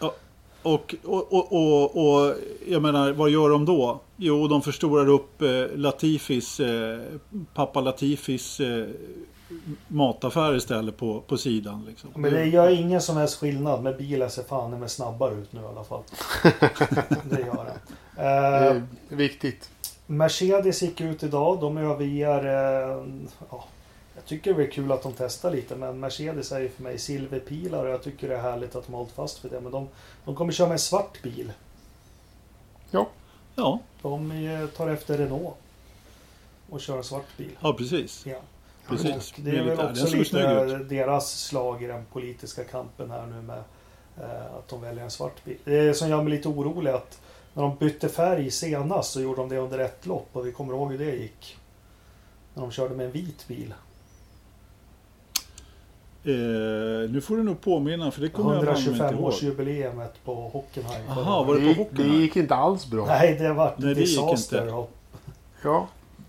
ja, och, och, och, och, och jag menar, vad gör de då? Jo, de förstorar upp eh, Latifis, eh, pappa Latifis eh, mataffär istället på, på sidan. Liksom. Men det gör ingen som helst skillnad. Med bilen ser fan med snabbare ut nu i alla fall. det gör det. Det Eh, är viktigt. Mercedes gick ut idag. De överger... Eh, ja, tycker det är kul att de testar lite. Men Mercedes är ju för mig silverpilar och jag tycker det är härligt att de har hållit fast för det. Men de, de kommer köra med en svart bil. Ja, De eh, tar efter Renault. Och kör en svart bil. ja, precis. Ja. Precis. Och det är väl Ja, också lite deras slag i den politiska kampen här nu med eh, att de väljer en svart bil. Det som gör mig lite orolig är att när de bytte färg senast så gjorde de det under ett lopp och vi kommer ihåg hur det gick. När de körde med en vit bil. Eh, nu får du nog påminna för det kommer jag inte ihåg. 125-årsjubileumet på Hockenheim. Aha, var det Det på gick, hockeyn? det gick inte alls bra. Nej, det var Nej, det gick disaster. inte. Ja. Ja.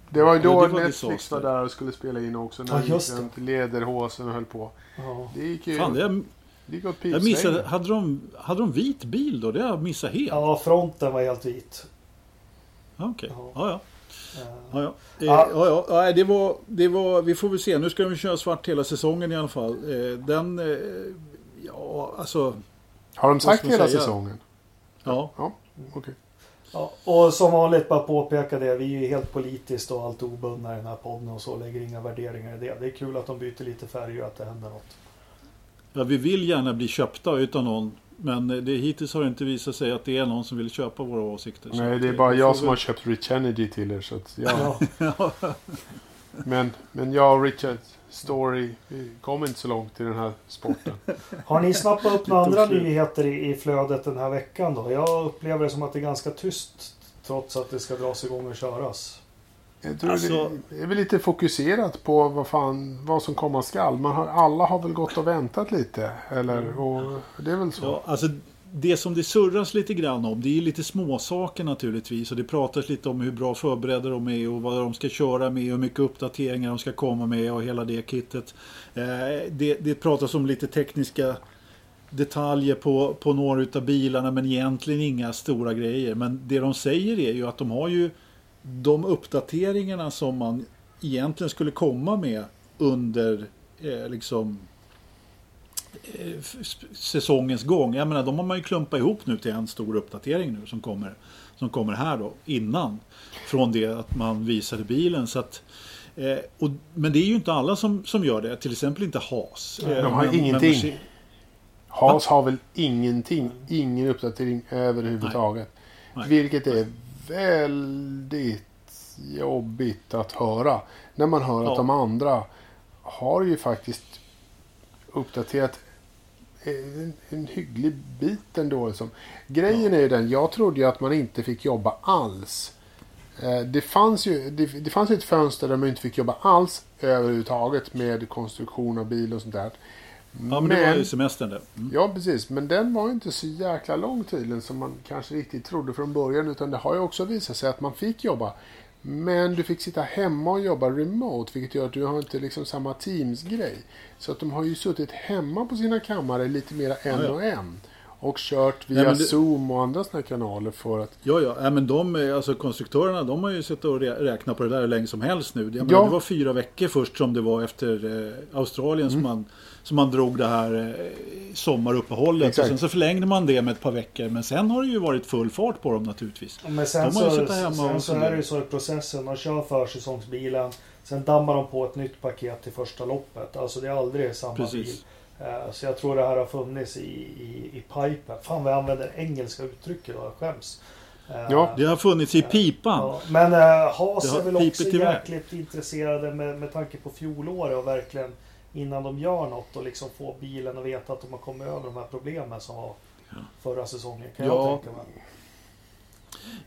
Det var ju Ja, då det var Netflix disaster. var där och skulle spela in också. När Ja, det gick just det. lederhosen och höll på. Ja. Det gick ju Fan, det gick åt jag missade. Hade de, hade de vit bil då? Det har jag missat helt. Ja. ja, fronten var helt vit. Okej. Ja. Ja, ja. Eh, Ja, ja. Eh, Ja. ja, ja. Nej, det, var, det var, vi får väl se. Nu ska de köra svart hela säsongen i alla fall. Eh, den, eh, ja alltså, Har de sagt hela säga? säsongen? ja. Ja, okej. Ja, och som vanligt bara påpeka det. Vi är ju helt politiskt och allt obundna i den här podden och så. Lägger inga värderingar i det. Det är kul att de byter lite färger och att det händer något. ja, vi vill gärna bli köpta utan någon. Men det, hittills har det inte visat sig att det är någon som vill köpa våra åsikter. Nej, det är eh, bara jag som har köpt Rich Kennedy till er. Så att, ja. Ja. men, men jag och Richard Story kom inte så långt i den här sporten. Har ni snappat upp några andra nyheter i, i flödet den här veckan då? Jag upplever det som att det är ganska tyst. Trots att det ska dras igång och köras. Jag tror Alltså- det är väl lite fokuserat på vad, fan, vad som komma skall. Man har, alla har väl gått och väntat lite. Eller, och det är väl så. Ja, alltså det som det surras lite grann om, det är lite småsaker naturligtvis. Och det pratas lite om hur bra förberedda de är och vad de ska köra med och hur mycket uppdateringar de ska komma med och hela det kittet. Eh, det, det pratas om lite tekniska detaljer på, på några utav bilarna men egentligen inga stora grejer. Men det de säger är ju att de har ju de uppdateringarna som man egentligen skulle komma med under eh, liksom eh, säsongens gång. Jag menar, de har man ju klumpat ihop nu till en stor uppdatering nu som kommer, som kommer här då innan. Från det att man visade bilen. Så att, eh, och, men det är ju inte alla som, som gör det. Till exempel inte Haas. Nej, Eh, de har men- ingenting. Men, Haas har väl ingenting, ingen uppdatering överhuvudtaget. Nej. Vilket är väldigt jobbigt att höra. När man hör Ja. att de andra har ju faktiskt uppdaterat en, en hygglig bit ändå. Liksom. Grejen är ju den, jag trodde ju att man inte fick jobba alls. Eh, Det fanns ju det, det fanns ett fönster där man inte fick jobba alls överhuvudtaget med konstruktion av bil och sånt där. Ja, men, det var ju semestern det. Mm. Ja, precis. Men den var ju inte så jäkla lång tydligen som man kanske riktigt trodde från början. Utan det har ju också visat sig att man fick jobba. Men du fick sitta hemma och jobba remote. Vilket gör att du har inte liksom samma Teams-grej. Så att de har ju suttit hemma på sina kammare lite mer en Ja, ja. och en. Och kört via Nej, det- Zoom och andra sådana kanaler för att... Ja, ja. Nej, men de, alltså konstruktörerna, de har ju suttit och rä- räknat på det där hur länge som helst nu. Jag menar, Ja. Det var fyra veckor först som det var efter eh, Australien Mm. som, man, som man drog det här eh, sommaruppehållet. Exakt. Och sen så förlängde man det med ett par veckor. Men sen har det ju varit full fart på dem naturligtvis. Men sen, De har ju så, suttit hemma sen och så är det ju så i processen. De kör försäsongsbilen. Sen dammar de på ett nytt paket till första loppet. Alltså det är aldrig samma bil. Precis. Eh, Så jag tror det här har funnits i, i, i pipen. Fan vad jag använder engelska uttryck idag. Jag skäms. Eh, Ja, Det har funnits i pipan. Ja, men Haas är väl också jäkligt intresserade med, med tanke på fjolåret och verkligen innan de gör något och liksom få bilen och veta att de har kommit över de här problemen som var förra säsongen. Kan Ja. jag tänka mig.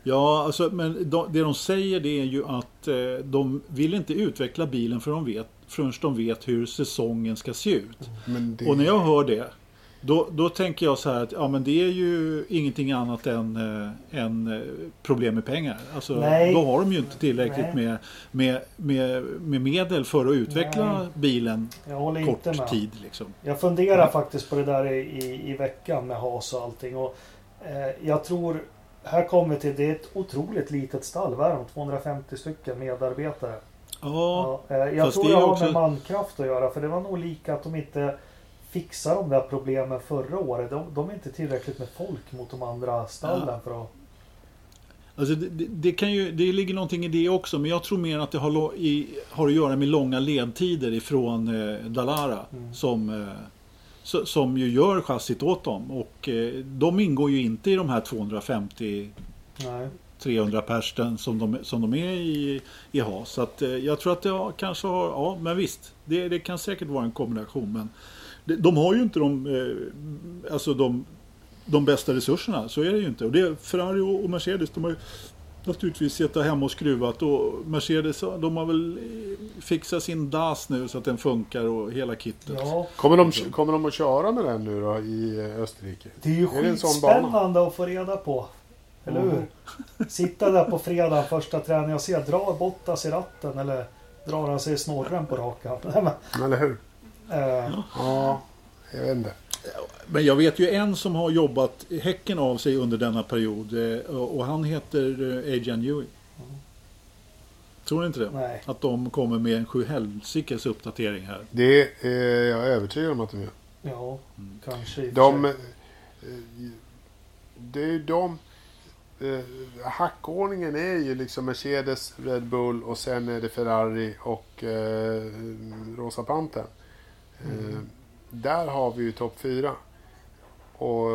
Ja, alltså, men de, det de säger det är ju att eh, de vill inte utveckla bilen för de vet, förrän de vet hur säsongen ska se ut. Det, Och när jag hör det, då, då tänker jag så här att ja, men det är ju ingenting annat än, eh, än eh, problem med pengar. Alltså, Nej. då har de ju inte tillräckligt med, med, med, med medel för att utveckla Nej. bilen Jag håller inte kort med. tid. Liksom. Jag funderar faktiskt på det där i, i, i veckan med Haas och allting. Och, eh, jag tror, här kommer vi till, det är ett otroligt litet stall. Vad är de? 250 stycken medarbetare. Ja, Ja, eh, jag fast tror det har också- med mankraft att göra. För det var nog lika att de inte fixade de där problemen förra året. De, de är inte tillräckligt med folk mot de andra stallen Ja. för att... Alltså det, det, det, kan ju, det ligger någonting i det också, men jag tror mer att det har, i, har att göra med långa ledtider ifrån eh, Dalara. Mm. Som, eh, so- som ju gör chassit åt dem. Och eh, de ingår ju inte i de här 250 Nej. 300 persten som de, som de är i, i Haas. Så att, eh, jag tror att det har, kanske har, ja men visst. Det, det kan säkert vara en kombination. Men de, de har ju inte de, eh, alltså de, de bästa resurserna. Så är det ju inte. Och det, Ferrari och och Mercedes de har ju naturligtvis suttit hemma och skruvat. Och Mercedes de har väl eh, fixat sin DAS nu så att den funkar och hela kittet. Ja, kommer, de, kommer de att köra med den nu då i Österrike? det är ju Är det en sån bana? skitspännande att få reda på. Eller hur? Sitta där på fredag första träningen och se, drar Bottas i ratten eller drar han sig i snorren på rakan? Eller hur? eh, Ja, jag vet inte. Men jag vet ju en som har jobbat häcken av sig under denna period. eh, Och han heter eh, Adrian Newey. Tror ni inte det? nej. Att de kommer med en sjuhelsikes uppdatering här. Det är jag övertygad om att de gör. Ja, kanske och för De... Det är ju de... eh, Hackordningen är ju liksom Mercedes, Red Bull och sen är det Ferrari och eh, Rosa Pantern. Eh, där har vi ju topp fyra. Och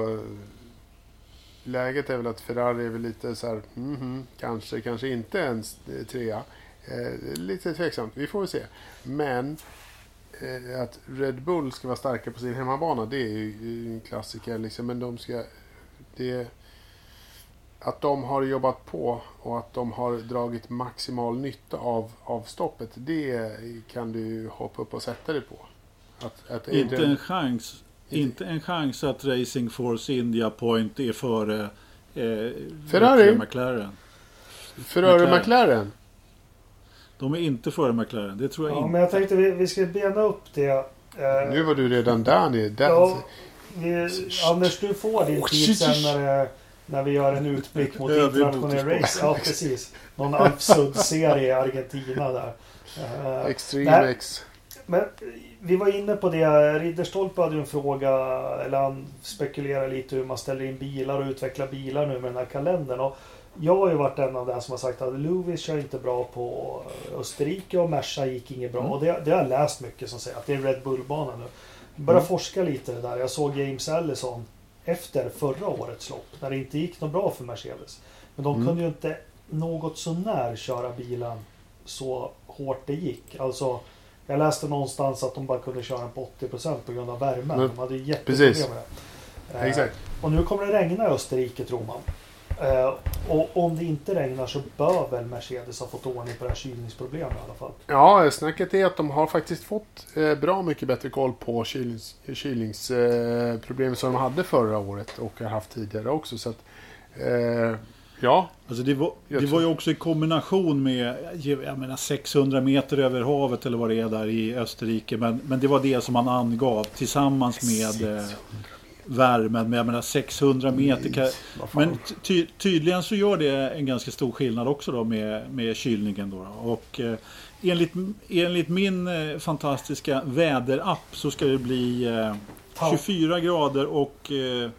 läget är väl att Ferrari är väl lite så här, mhm, kanske, kanske inte ens eh, trea. Eh, lite tveksamt, vi får väl se. Men eh, att Red Bull ska vara starka på sin hemmabana, det är ju en klassiker. Liksom, men de ska... Det, att de har jobbat på och att de har dragit maximal nytta av, av stoppet, det kan du ju hoppa upp och sätta dig på. Att, att Inte Adrian- en chans. Inte- en chans att Racing Force India Point är före eh, Ferrari? McLaren. Ferrari McLaren. McLaren. De är inte före McLaren. Det tror jag Ja, inte. men jag tänkte vi, vi ska bena upp det. Eh, Nu var du redan där ja, vi, Anders, du får din tid sen när, det, när vi gör en utblick mot internationell race. Ja, precis. Någon Alpsud-serie i Argentina där. Eh, Extreme Nej. X. Men vi var inne på det. Ridderstolpe hade ju en fråga, eller han spekulerar lite hur man ställer in bilar och utvecklar bilar nu med den här kalendern. Och jag har ju varit en av dem som har sagt att Lewis kör inte bra på Österrike och Merca gick inget bra. Mm. Och det, det har jag läst mycket som säger att det är Red Bull-bana nu. började Mm. forska lite det där. Jag såg James Allison efter förra årets lopp. När det inte gick något bra för Mercedes. Men de Mm. kunde ju inte något sånär köra bilen så hårt det gick. Alltså, jag läste någonstans att de bara kunde köra den på 80% på grund av värmen. Men- de hade jätteproblem med det. Eh, Exakt. Och nu kommer det regna i Österrike tror man. Eh, och om det inte regnar så bör väl Mercedes ha fått ordning på det här kylningsproblemet i alla fall. Ja, snacket är att de har faktiskt fått eh, bra mycket bättre koll på kylnings, kylningsproblem eh, som de hade förra året och har haft tidigare också. Så att, eh, ja, Alltså det var, det var ju också i kombination med jag menar 600 meter över havet eller vad det är där i Österrike. Men, men det var det som man angav tillsammans med eh, värmen. Men jag menar 600 meter. Kan, men ty, tydligen så gör det en ganska stor skillnad också då med, med kylningen. Då, då. Och eh, enligt, enligt min eh, fantastiska väderapp så ska det bli eh, Tau- 24 grader och eh,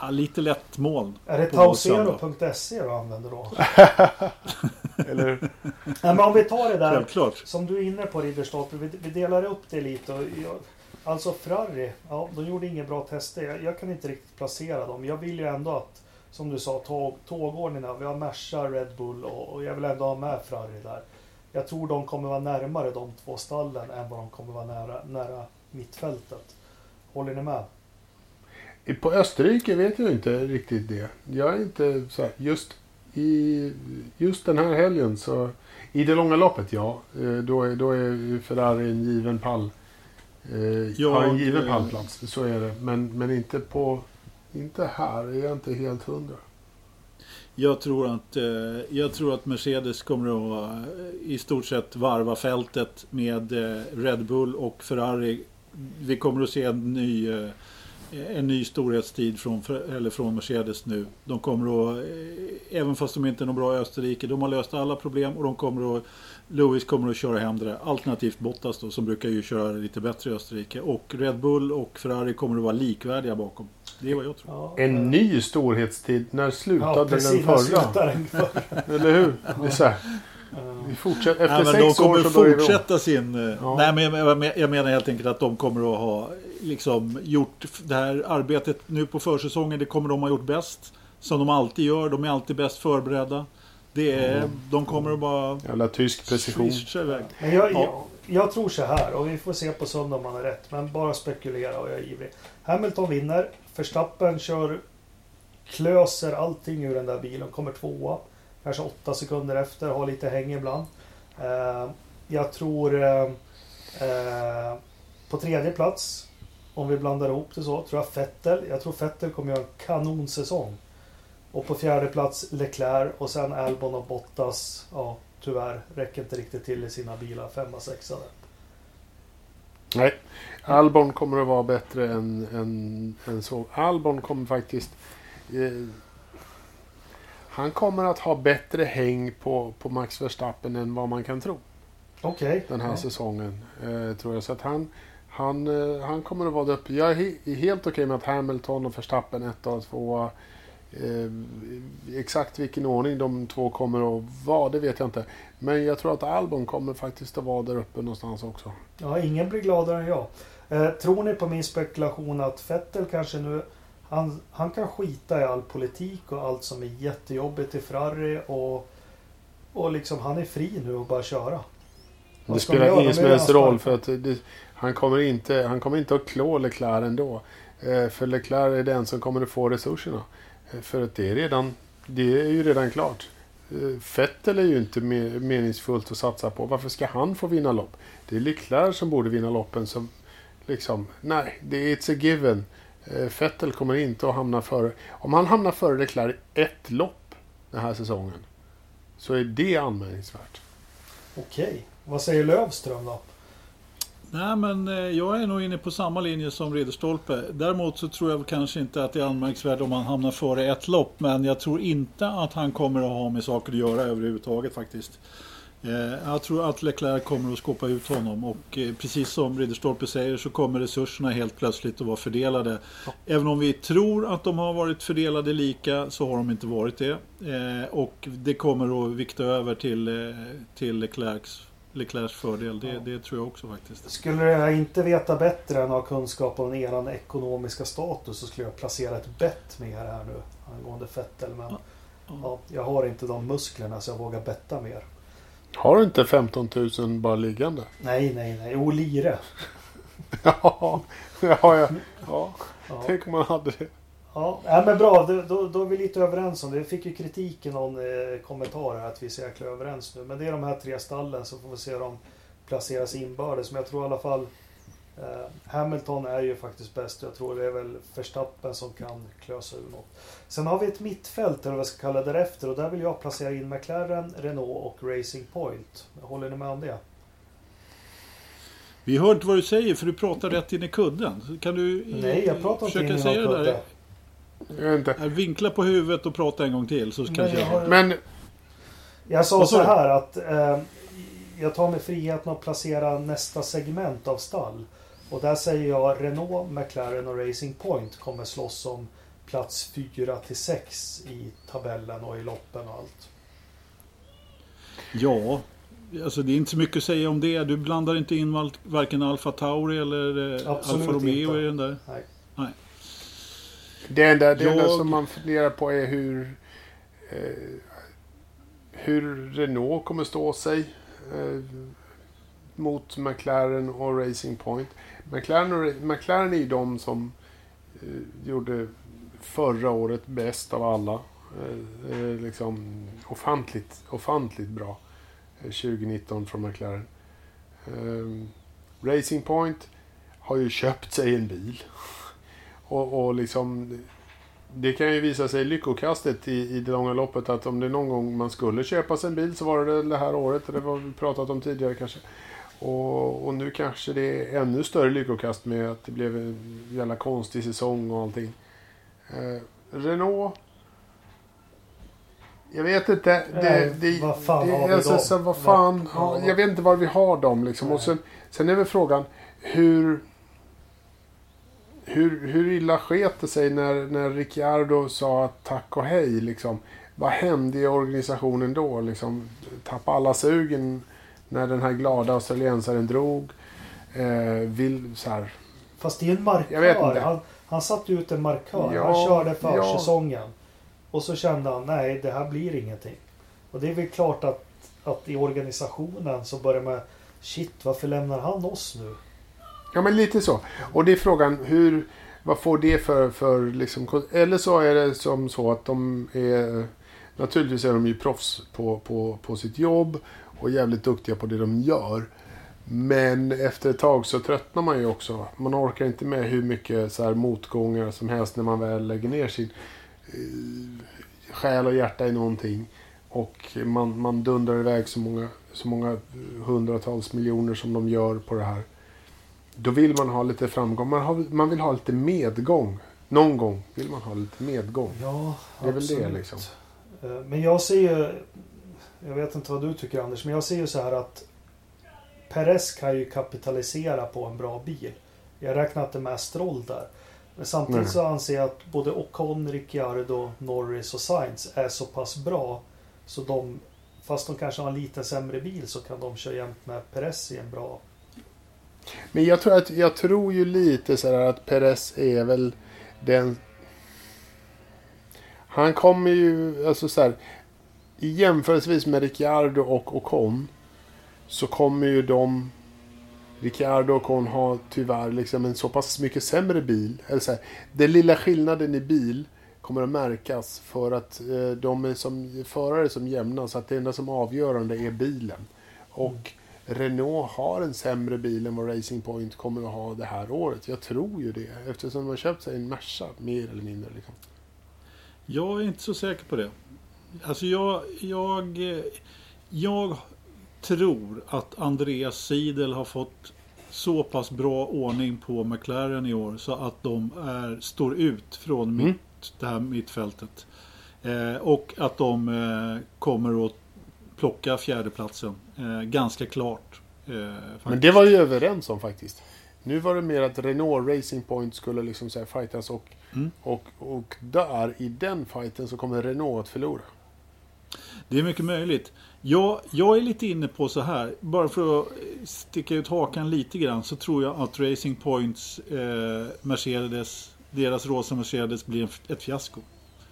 ja, lite lätt moln. Är det tausero.se du använder då? Eller, Nej, men om vi tar det där Självklart. som du är inne på Ridderstolpe. Vi, vi delar upp det lite. Och jag, alltså Ferrari, ja, de gjorde inga bra tester. Jag, jag kan inte riktigt placera dem. Jag vill ju ändå att, som du sa, tåg, tågordningen. Vi har Merca, Red Bull och, och jag vill ändå ha med Ferrari där. Jag tror de kommer vara närmare de två stallen än vad de kommer vara nära, nära mittfältet. Håller ni med? på Österrike vet jag inte riktigt det. Jag är inte så här, just i just den här helgen så i det långa loppet, ja. Eh, då är, då är Ferrari en given pall. Eh, Jag, har en given eh, pallplats, så är det. Men, men inte på... Inte här, är jag inte helt hundra. Jag tror att, eh, jag tror att Mercedes kommer att eh, i stort sett varva fältet med eh, Red Bull och Ferrari. Vi kommer att se en ny, en ny storhetstid från, eller från Mercedes nu. De kommer att, även fast de inte är någon bra i Österrike, de har löst alla problem och de kommer att, Lewis kommer att köra hem det där. Alternativt Bottas då, som brukar ju köra lite bättre i Österrike. Och Red Bull och Ferrari kommer att vara likvärdiga bakom. Det är vad jag tror. Ja, En ny storhetstid. När slutade Ja, precis. den förra? slutar den förra? Eller hur? Det är så här, vi fortsätter. Efter Nej, men de sex kommer år så fortsätta sin... eh, Ja. Nej, men jag menar helt enkelt att de kommer att ha liksom gjort det här arbetet nu på försäsongen. Det kommer de ha gjort bäst. Som de alltid gör. De är alltid bäst förberedda. Det är, Mm. De kommer att bara Jävla tysk precision. Men jag, Ja. jag, jag tror så här och vi får se på söndag om han har rätt. Men bara spekulera och jag är ivrig. Hamilton vinner. Verstappen kör klöser allting ur den där bilen. Kommer tvåa. Kanske åtta sekunder efter. Har lite häng ibland. Eh, jag tror eh, eh, på tredje plats. Om vi blandar ihop det så. Tror jag Fettel. Jag tror Fettel kommer göra en kanonsäsong. Och på fjärde plats Leclerc och sen Albon och Bottas. Ja, tyvärr räcker inte riktigt till i sina bilar. Femma, sexa. Nej. Albon kommer att vara bättre än, än, än så. Albon kommer faktiskt... Eh, han kommer att ha bättre häng på, på Max Verstappen än vad man kan tro. Okej. Den här Ja. säsongen. Eh, tror jag. Så att han, han, eh, han kommer att vara uppe. Jag är he, helt okej med att Hamilton och Verstappen 1 och 2 eh, Exakt vilken ordning de två kommer att vara, det vet jag inte. Men jag tror att Albon kommer faktiskt att vara där uppe någonstans också. Ja, ingen blir gladare än jag. Eh, tror ni på min spekulation att Fettel kanske nu... Han, han kan skita i all politik och allt som är jättejobbigt i Ferrari och... Och liksom han är fri nu och bara köra. Vad Det spelar ingen som helst roll för att det, han, kommer inte, han kommer inte att klå Leclerc ändå. Eh, för Leclerc är den som kommer att få resurserna. Eh, för att det är, redan, det är ju redan klart. Eh, Fettel Vettel är ju inte meningsfullt att satsa på. Varför ska han få vinna lopp? Det är Leclerc som borde vinna loppen. Som, liksom, nej, det är it's a given. Eh, Fettel Vettel kommer inte att hamna före. Om han hamnar före Leclerc i ett lopp den här säsongen. Så är det anmärkningsvärt. Okej. Vad säger Lövström då? Nej, men eh, jag är nog inne på samma linje som Ridderstolpe. Däremot så tror jag kanske inte att det är anmärkningsvärt om han hamnar före ett lopp. Men jag tror inte att han kommer att ha med saker att göra överhuvudtaget faktiskt. Eh, Jag tror att Leclerc kommer att skåpa ut honom och eh, precis som Ridderstolpe säger så kommer resurserna helt plötsligt att vara fördelade. Även om vi tror att de har varit fördelade lika så har de inte varit det. Och det kommer att vikta över till, till Leclercs Leclercs fördel. Det, det tror jag också faktiskt. Skulle jag inte veta bättre än att ha kunskap om eran ekonomiska status så skulle jag placera ett bett med er här nu angående Fettel. Men Ja. ja, jag har inte de musklerna så jag vågar betta mer. Har du inte 15 000 bara liggande? Nej, nej, nej. O lire. ja, ja, ja. ja. Ja. Tänk om man hade det. Ja, ja, men bra. Då, då, är vi lite överens om det. Vi fick ju kritik i någon eh, kommentar här att vi är så jäkla överens nu. Men det är de här tre stallen så får vi se hur de placeras inbördes. Men jag tror i alla fall eh, Hamilton är ju faktiskt bäst. Jag tror det är väl Verstappen som kan klösa ur något. Sen har vi ett mittfält eller vad jag ska kalla det därefter. Och där vill jag placera in McLaren, Renault och Racing Point. Håller ni med om det? Vi hör inte vad du säger för du pratar rätt in i kudden. Kan du eh, Nej, jag pratar inte in i någon kudde. Jag vet inte. Vinkla på huvudet och prata en gång till så Men kanske jag jag... har- Men Jag sa så här att eh, jag tar mig friheten att placera nästa segment av stall. Och där säger jag Renault, McLaren och Racing Point kommer slåss om plats 4 till 6 i tabellen och i loppen och allt. Ja, alltså det är inte så mycket att säga om det. Du blandar inte in varken Alfa Tauri eller eh, Absolut Alfa Romeo inte. i den där. Nej. Det enda, det enda Jag- som man funderar på är hur eh, hur Renault kommer stå sig eh, mot McLaren och Racing Point. McLaren, och, McLaren är ju de som eh, gjorde förra året bäst av alla. Eh, eh, liksom ofantligt, ofantligt bra eh, 2019 från McLaren. Eh, Racing Point har ju köpt sig en bil. Och, och liksom det kan ju visa sig lyckokastet i, i det långa loppet att om det någon gång man skulle köpa sig en bil så var det det här året. Det var vi pratat om tidigare kanske. Och, och nu kanske det är ännu större lyckokast med att det blev en jävla konstig säsong och allting. Eh, Renault. Jag vet inte. Det, Nej, det, vad fan det, har vi alltså, dem? vad fan, Vad- ja, jag vet inte var vi har dem liksom. Och sen, sen är väl frågan hur hur, hur illa sket det sig när, när Ricciardo sa tack och hej liksom? Vad hände i organisationen då? Liksom, tappade alla sugen när den här glada australiensaren drog? Eh, vill, så här, Fast det är en Jag vet markör. inte. Han, han satte ut en markör. Ja, han körde ja. försäsongen. Och så kände han, nej det här blir ingenting. Och det är väl klart att, att i organisationen så börjar man, shit varför lämnar han oss nu? Ja, men lite så. Och det är frågan hur... Vad får det för... för liksom, eller så är det som så att de är... Naturligtvis är de ju proffs på, på, på sitt jobb och jävligt duktiga på det de gör. Men efter ett tag så tröttnar man ju också. Man orkar inte med hur mycket så här motgångar som helst när man väl lägger ner sin eh, själ och hjärta i någonting. Och man, man dundrar iväg så många, så många hundratals miljoner som de gör på det här. Då vill man ha lite framgång. Man, har, man vill ha lite medgång. Någon gång vill man ha lite medgång. Ja, Det är väl det, absolut. liksom. Eh, Men jag ser ju, jag vet inte vad du tycker Anders, men jag ser ju så här att Perez kan ju kapitalisera på en bra bil. Jag räknar inte med Stroll där. Men samtidigt Nej. så anser jag att både Ocon, Ricciardo, Norris och Sainz är så pass bra så de, fast de kanske har en lite sämre bil så kan de köra jämt med Perez i en bra... Men jag tror, att, jag tror ju lite så här att Perez är väl den... Han kommer ju, alltså så här, jämförelsevis med Ricciardo och Ocon så kommer ju de Ricciardo och Ocon har tyvärr liksom en så pass mycket sämre bil. Eller så här, den lilla skillnaden i bil kommer att märkas för att eh, de är som förare som jämna så att det enda som är avgörande är bilen. Och Renault har en sämre bil än vad Racing Point kommer att ha det här året. Jag tror ju det eftersom de har köpt sig en Merca mer eller mindre. Liksom. Jag är inte så säker på det. Alltså jag, jag, jag tror att Andreas Seidel har fått så pass bra ordning på McLaren i år så att de är, står ut från Mm. mitt, det här mittfältet. Eh, och att de eh, kommer att plocka fjärdeplatsen eh, ganska klart. Eh, Men det var ju överens om faktiskt. Nu var det mer att Renault Racing Point skulle liksom så här fightas och, Mm. och, och där i den fighten så kommer Renault att förlora. Det är mycket möjligt. Jag, jag är lite inne på så här, bara för att sticka ut hakan lite grann så tror jag att Racing Points eh, Mercedes, deras rosa Mercedes blir ett fiasko.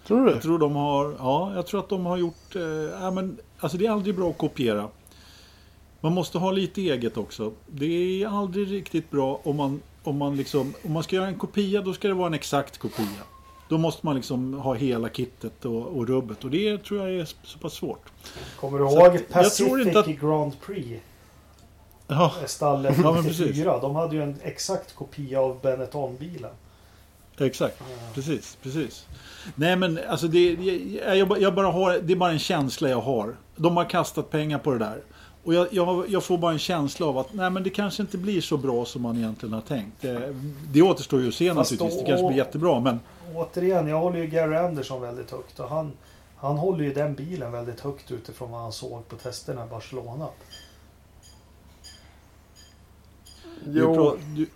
Tror du? Jag tror de har, ja, jag tror att de har gjort, eh, ja, men, alltså det är aldrig bra att kopiera. Man måste ha lite eget också. Det är aldrig riktigt bra om man, om man liksom, om man ska göra en kopia då ska det vara en exakt kopia. Då måste man liksom ha hela kittet och, och rubbet och det tror jag är så pass svårt. Kommer du Så ihåg att jag Pacific tror inte att- i Grand Prix? Ja, Stallet Ja, men 94. De hade ju en exakt kopia av Benetton-bilen. Exakt. Precis, precis. Nej men alltså det, jag, jag, bara- har, det är bara en känsla jag har. De har kastat pengar på det där. Och jag, jag, jag får bara en känsla av att nej men det kanske inte blir så bra som man egentligen har tänkt. Det, det återstår ju att se Fast naturligtvis. Det kanske blir jättebra men Återigen, jag håller ju Gary Anderson väldigt högt. Och han, han håller ju den bilen väldigt högt utifrån vad han såg på testerna i Barcelona. du, Jo, du,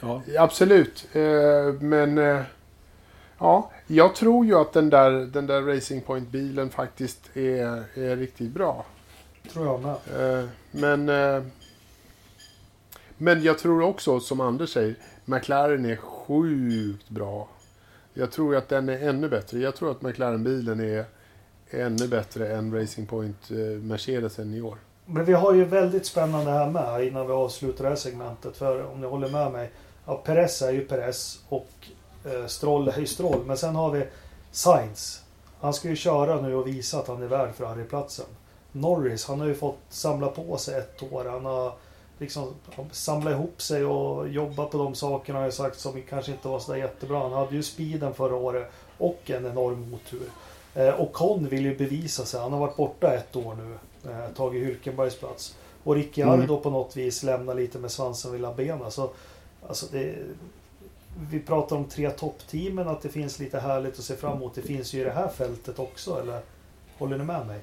ja, absolut. Eh, men eh, ja, jag tror ju att den där, den där Racing Point-bilen faktiskt är, är riktigt bra. Tror jag med. Eh, men, men jag tror också, som Anders säger, McLaren är sjukt bra. Jag tror att den är ännu bättre. Jag tror att McLaren-bilen är ännu bättre än Racing Point Mercedesen i år. Men vi har ju väldigt spännande här med innan vi avslutar det här segmentet. För om ni håller med mig. Ja, Perez är ju Perez och eh, Stroll är ju Stroll. Men sen har vi Sainz. Han ska ju köra nu och visa att han är värd Ferrari-platsen. Norris, han har ju fått samla på sig ett år. Han har liksom samlat ihop sig och jobbat på de sakerna har jag sagt som kanske inte var så där jättebra. Han hade ju speeden förra året och en enorm otur. Eh, och Con vill ju bevisa sig. Han har varit borta ett år nu. Eh, tagit Hülkenbergs plats. Och Ricciardo Mm. på något vis lämnar lite med svansen vid benen. Så, alltså det, vi pratar om tre toppteamen, att det finns lite härligt att se fram emot. Det finns ju i det här fältet också, eller? Håller ni med mig?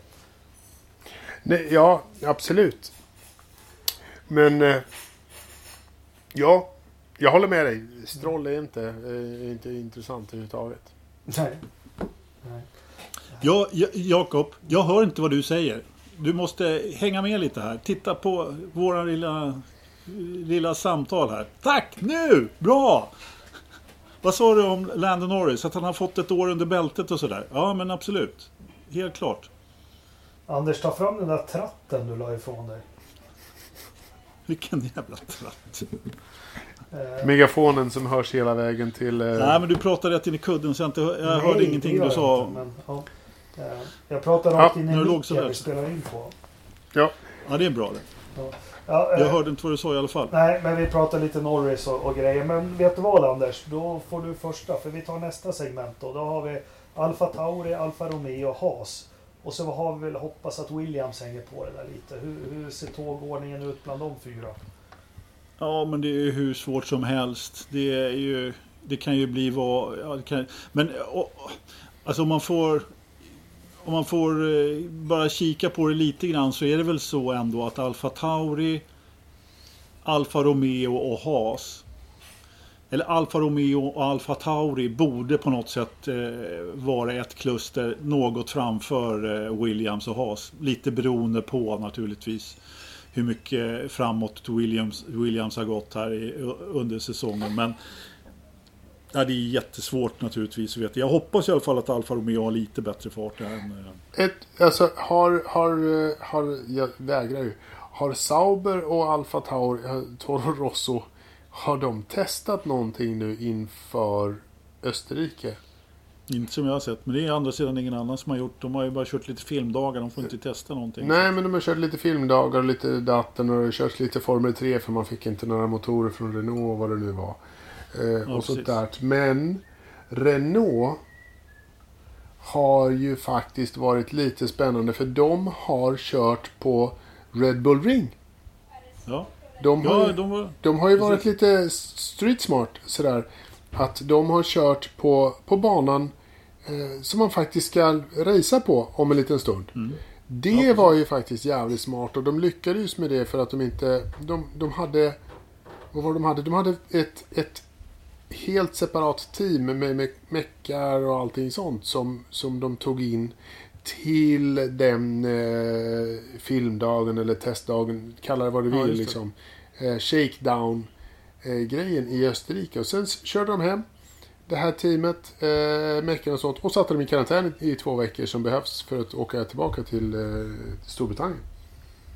Nej, ja, absolut. Men... Eh, ja, jag håller med dig. Stroll är inte, eh, inte intressant överhuvudtaget. Nej. Nej. Ja, Ja- Jakob, jag hör inte vad du säger. Du måste hänga med lite här. Titta på våra lilla, lilla samtal här. Tack! Nu! Bra! Vad sa du om Landon Norris? Att han har fått ett år under bältet och sådär? Ja, men absolut. Helt klart. Anders, ta fram den där tratten du la ifrån dig. Vilken jävla tratt. Eh, Megafonen som hörs hela vägen till... Eh, Nej, men du pratade rätt in i kudden så jag, inte, jag nej, hörde ingenting du sa. inte, men, ja. Eh, Jag pratar Ja, rakt in nu i micken vi spelar in på. ja, Ja, det är bra det. Ja, eh, Jag hörde inte vad du sa i alla fall. Nej, men vi pratar lite Norris och, och grejer. Men vet du vad Anders? Då får du första. För vi tar nästa segment då. Då har vi Alfa Tauri, Alfa Romeo och Haas. Och så har vi väl hoppats att Williams hänger på det där lite. Hur, hur ser tågordningen ut bland de fyra? Ja, men det är ju hur svårt som helst. Det är ju... Det kan ju bli vad... Ja, kan, men och, alltså om man får... Om man får eh, bara kika på det lite grann så är det väl så ändå att Alfa Tauri, Alfa Romeo och Haas eller Alfa Romeo och Alfa Tauri borde på något sätt eh, vara ett kluster något framför eh, Williams och Haas. Lite beroende på naturligtvis hur mycket framåt Williams, Williams har gått här i, under säsongen. Men ja, det är jättesvårt naturligtvis att veta. Jag hoppas i alla fall att Alfa Romeo har lite bättre fart än... eh, ett, alltså har, har, eh, har, jag vägrar ju. Har Sauber och Alfa Tauri, eh, Toro Rosso, har de testat någonting nu inför Österrike? Inte som jag har sett, men det är andra sidan ingen annan som har gjort. De har ju bara kört lite filmdagar, de får inte testa någonting. Nej, men de har kört lite filmdagar och lite datten och det körs lite Formel 3 för man fick inte några motorer från Renault och vad det nu var. Eh, Ja, och sånt precis. där. Men Renault har ju faktiskt varit lite spännande för de har kört på Red Bull Ring. Ja, De har, ja de var... de har ju varit precis. lite street smart sådär. Att de har kört på, på banan eh, som man faktiskt ska racea på om en liten stund. Mm. Det Ja, var ju faktiskt jävligt smart och de lyckades med det för att de inte... De, de hade... Vad var de hade? De hade ett, ett helt separat team med, med meckar och allting sånt som, som de tog in till den eh, filmdagen eller testdagen, kalla det vad du Ja, vill, det. liksom. Eh, shakedown eh, i Österrike. Och sen körde de hem det här teamet, eh, meckarna och sånt och satte dem i karantän i, i två veckor som behövs för att åka tillbaka till eh, Storbritannien.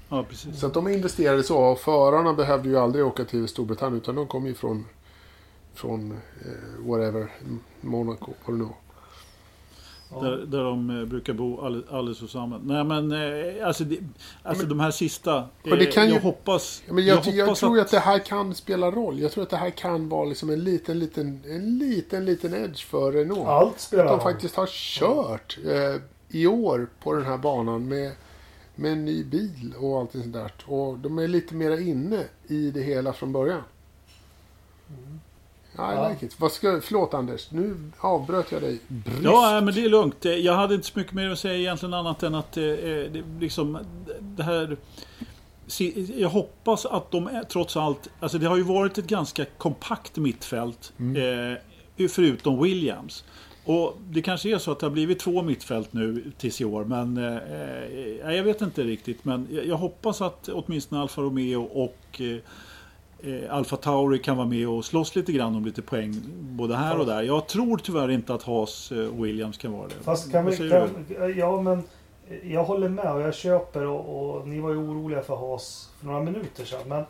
Ja, precis. Så att de investerade så och förarna behövde ju aldrig åka till Storbritannien utan de kom ju från, från eh, whatever, Monaco, vad det nu. Ja. Där, där de eh, brukar bo all, alldeles tillsammans. Nej men eh, alltså, det, alltså de här sista. Men det eh, kan ju- jag hoppas. Men jag, jag, hoppas tror ju att det här kan spela roll. Jag tror att det här kan vara liksom en liten, liten, en liten, liten edge för Renault. Allt spelar Att de faktiskt har kört eh, i år på den här banan med, med en ny bil och allt sånt där. Och de är lite mera inne i det hela från början. I like it. Vad ska, förlåt Anders, nu avbröt jag dig bryskt. Ja, men det är lugnt. Eh, Jag hade inte så mycket mer att säga egentligen annat än att eh, eh, det, liksom, det här... Jag hoppas att de trots allt... Alltså det har ju varit ett ganska kompakt mittfält. Eh, förutom Williams. Och det kanske är så att det har blivit två mittfält nu tills i år. Men eh, eh, jag vet inte riktigt. Men jag, jag hoppas att åtminstone Alfa Romeo och eh, eh, Alfa Tauri kan vara med och slåss lite grann om lite poäng både här och där. Jag tror tyvärr inte att Haas eh, och Williams kan vara det. Fast kan vi... Kan, ja men... Jag håller med och jag köper och, och ni var ju oroliga för Haas för några minuter sedan. Men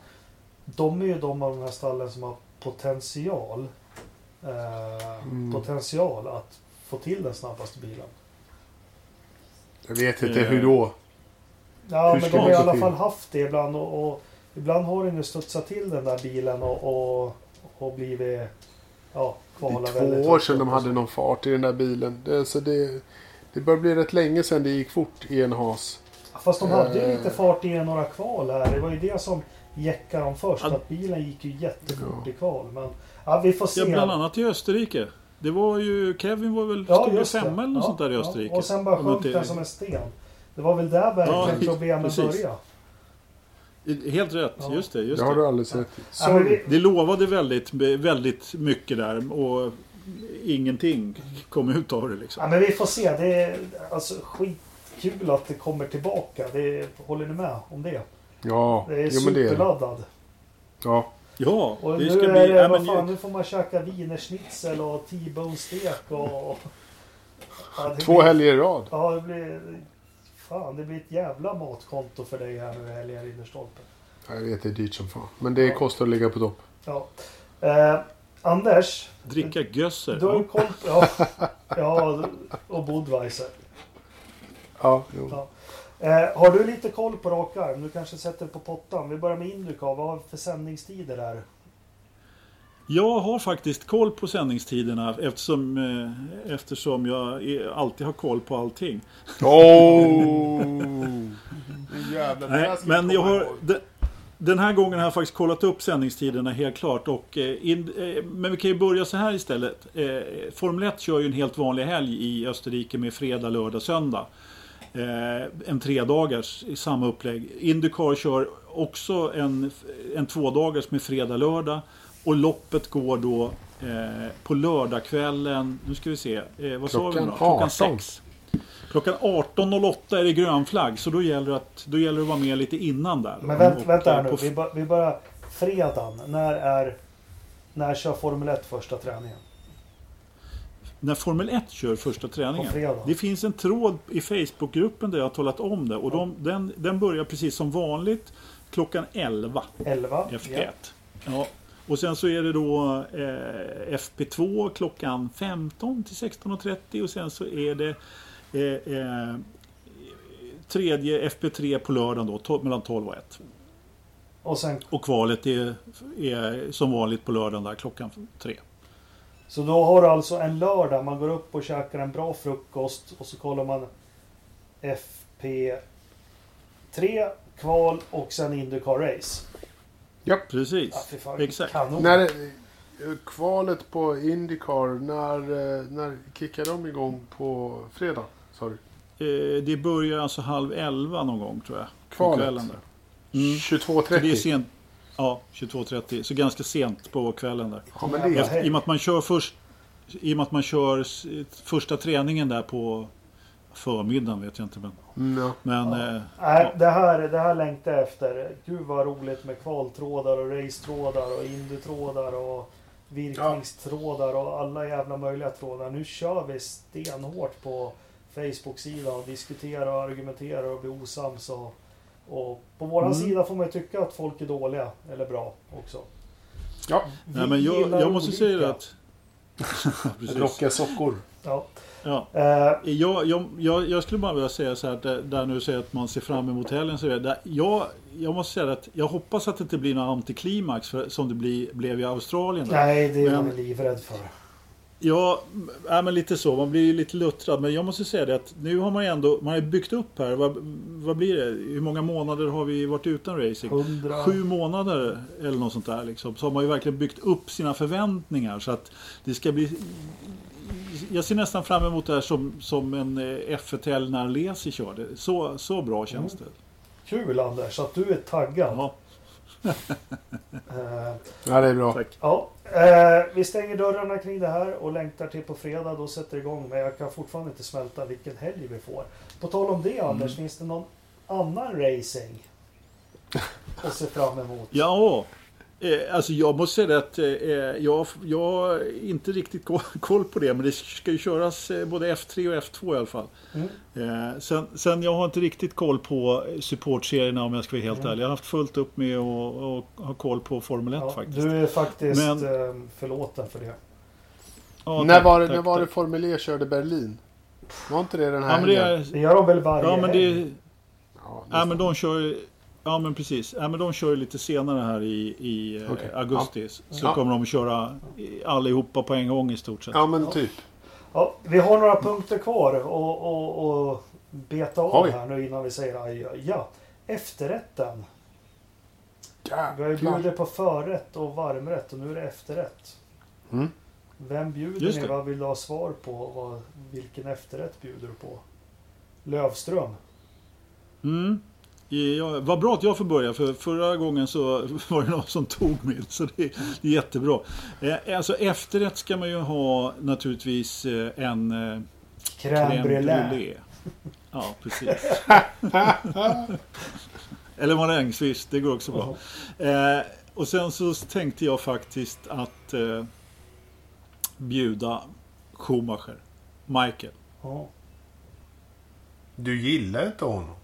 de är ju de av de här stallen som har potential. Eh, Mm. Potential att få till den snabbaste bilen. Jag vet inte Eh. hur då. Ja, Hur men de har i alla fall haft det ibland och, och ibland har den ju studsat till den där bilen och, och, och blivit ja, Det kvala är två väldigt år sedan de hade någon fart i den där bilen. Det, så det, det börjar bli rätt länge sedan det gick fort i en has. Fast de hade ju Eh. lite fart i några kval här. Det var ju det som jäckade dem först. Ja. Att bilen gick ju jättefort Ja. i kval. Men ja, vi får se. Ja, bland annat i Österrike. Det var ju, Kevin var väl, Ja, det. femma eller något Ja, sånt där i ja. Österrike. Och sen bara sjönk den som en sten. Det var väl där verkligen Ja, problemen precis. började. Helt rätt, Ja. just det. Just Det har det. du alldeles rätt. Ja, vi, Det lovade väldigt, väldigt mycket där och ingenting kom ut av det liksom. ja, men vi får se. Det är alltså skitkul att det kommer tillbaka. Det, håller ni med om det? Ja, Det är jo, men det är superladdad. Ja, Ja, Och det nu, ska är bli... vad men, fan, nu får man käka wienerschnitzel och T-bone-stek och... Ja, två blir- helger i rad. Ja, det blir... Fan, det blir ett jävla matkonto för dig här nu i helgen, Ridderstolpe. Jag vet, det är dyrt som fan. Men det Ja. kostar att ligga på topp. Ja. Eh, Anders, dricka gösser. du har ju koll på... Ja, ja, och Budweiser. Ja, jo. Ja. Eh, har du lite koll på rak arm? Du kanske sätter på pottan. Vi börjar med Indycar. Vad har vi för sändningstider där? Jag har faktiskt koll på sändningstiderna eftersom, eh, eftersom jag är, alltid har koll på allting. Oh! Jävlar, Nej, men jag har, de, den här gången har jag faktiskt kollat upp sändningstiderna helt klart. Och, eh, in, eh, men vi kan ju börja så här istället. Eh, Formel 1 kör ju en helt vanlig helg i Österrike med fredag, lördag, söndag. Eh, en tredagars i samma upplägg. Indycar kör också en, en tvådagars med fredag, lördag. Och loppet går då eh, på lördagskvällen. Nu ska vi se. Eh, vad sa vi då? Klockan 18. 6. Klockan 18.08 är det grön flagg. Så då gäller det att, då gäller det att vara med lite innan där. Men vänt, Och, vänta här nu. Vi, bör, vi börjar fredagen. När är... När kör Formel 1 första träningen? När Formel 1 kör första träningen. Det finns en tråd i Facebookgruppen där jag har talat om det. Och de, den, den börjar precis som vanligt klockan 11 11? F1. Ja. Och sen så är det då eh, FP2 klockan 15 till 16.30 och sen så är det eh, eh, tredje FP3 på lördagen då, mellan 12 och 1. Och sen, Och kvalet är, är som vanligt på lördagen där klockan 3. så då har du alltså en lördag. Man går upp och käkar en bra frukost och så kollar man FP3, kval och sen Indycar Race. Precis. Ja, fy fan, Exakt. Kanon. När, eh, kvalet på Indycar, när, eh, när kickar de igång på fredag? Sa du? Eh, det börjar alltså halv 11 någon gång tror jag. Kvalet? kvällen där. Mm. Så det är 22.30? sent. Ja, 22.30. Så ganska sent på kvällen där. Ja, men det Jävla är... helg. I och med att man kör först I och med att man kör första träningen där på förmiddagen vet jag inte. Men, Mm, ja. men Ja. eh, Nej, det här, det här längtar jag efter. Gud vad roligt med kvaltrådar och racetrådar och indutrådar och virkningstrådar och alla jävla möjliga trådar. Nu kör vi stenhårt på Facebook-sidan och diskuterar och argumenterar och blir osams. Och, och på våran Mm. sida får man ju tycka att folk är dåliga eller bra också. ja. nej, men jag, jag måste säga olika. det att... Rockiga sockor. Ja. Ja. Eh, Jag, jag, jag, skulle bara vilja säga så här, där, där nu säger att man ser fram emot helgen. Så där, jag, jag måste säga att jag hoppas att det inte blir någon antiklimax för, som det bli, blev i Australien. där. nej, det är Men- man livrädd för. Ja, ja, men lite så. Man blir ju lite luttrad. Men jag måste säga det att nu har man ju ändå man har byggt upp här. Vad, vad blir det? Hur många månader har vi varit utan racing? Hundra... Sju månader eller något sånt där. Liksom. Så har man ju verkligen byggt upp sina förväntningar. Så att det ska bli... Jag ser nästan fram emot det här som, som en eh, F1 när Lesi körde. Så, så bra känns det. Kul Anders att du är taggad. Ja, Eh, Ja, det är bra. tack. Ja, eh, vi stänger dörrarna kring det här och längtar till på fredag. Då sätter det igång. Men jag kan fortfarande inte smälta vilken helg vi får. På tal om det Anders, finns det någon annan racing att se fram emot? Ja, eh, alltså jag måste säga att eh, jag, jag har inte riktigt ko- koll på det. Men det ska ju köras eh, både F3 och F2 i alla fall. Mm. Eh, sen, sen jag har inte riktigt koll på supportserierna om jag ska vara helt Mm. ärlig. Jag har haft fullt upp med att ha koll på Formel 1 Ja, faktiskt. du är faktiskt Men- eh, förlåten för det. Ja, när tack, var det, tack, när var det. Formel E körde Berlin? Var inte det den här Ja men, det är, Det gör de väl varje ja, men, helg? det, Ja, ja, men de kör ju- Ja men precis. Ja, men de kör ju lite senare här i, i eh, Okej. augusti. Så Ja. kommer de att köra allihopa på en gång i stort sett. Ja, men typ. Ja, vi har några punkter kvar och, och, och beta av Oj. här nu innan vi säger aj, aj, ja. Efterrätten. Vi har ju bjudit på förrätt och varmrätt och nu är det efterrätt. Mm. Vem bjuder Just ni? det. Vad vill du ha svar på? Vad, vilken efterrätt bjuder du på? Lövström. Mm. Ja, vad bra att jag får börja för förra gången så var det någon som tog min så det, är jättebra. Eh, Alltså efterrätt ska man ju ha naturligtvis eh, en eh, Crème brûlée. Ja, precis. Eller marängsviss, det går också bra. Eh, och sen så tänkte jag faktiskt att eh, bjuda Schumacher, Michael. Du gillar inte honom.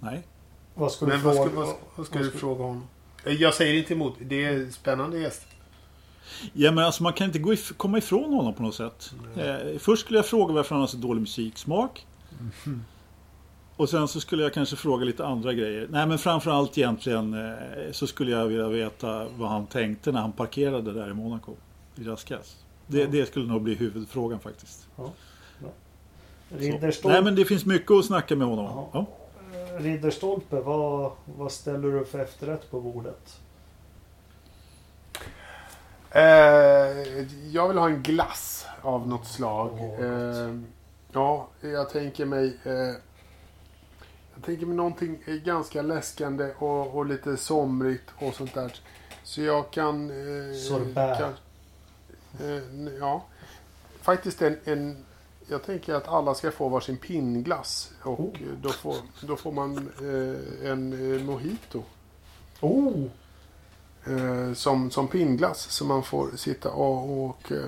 Nej, Vad skulle du Men vad fråga? ska, vad, vad ska vad du ska- fråga honom? Eh, Jag säger inte emot. Det är spännande gäst. Ja men alltså man kan inte gå if- komma ifrån honom på något sätt. Eh, först skulle jag fråga varför han har så dålig musiksmak. Och sen så skulle jag kanske fråga lite andra grejer. Nej men framförallt egentligen eh, så skulle jag vilja veta vad han tänkte när han parkerade där i Monaco. I Raskas. Det, Ja. det skulle nog bli huvudfrågan faktiskt. Ridderstolpe, Nej men det finns mycket att snacka med honom om. Ja. Ridderstolpe vad, vad ställer du för efterrätt på bordet? Eh, jag vill ha en glass av något slag. Åh, Eh, ja, jag tänker mig... Eh, jag tänker mig någonting ganska läskande och, och lite somrigt och sånt där. Så jag kan... Eh, Sorbet. Kan, eh, ja. Faktiskt en, en... Jag tänker att alla ska få varsin pinnglass. Och Oh. då, får, då får man eh, en eh, mojito. Oh! eh, som, som pinnglass som man får sitta och, och eh,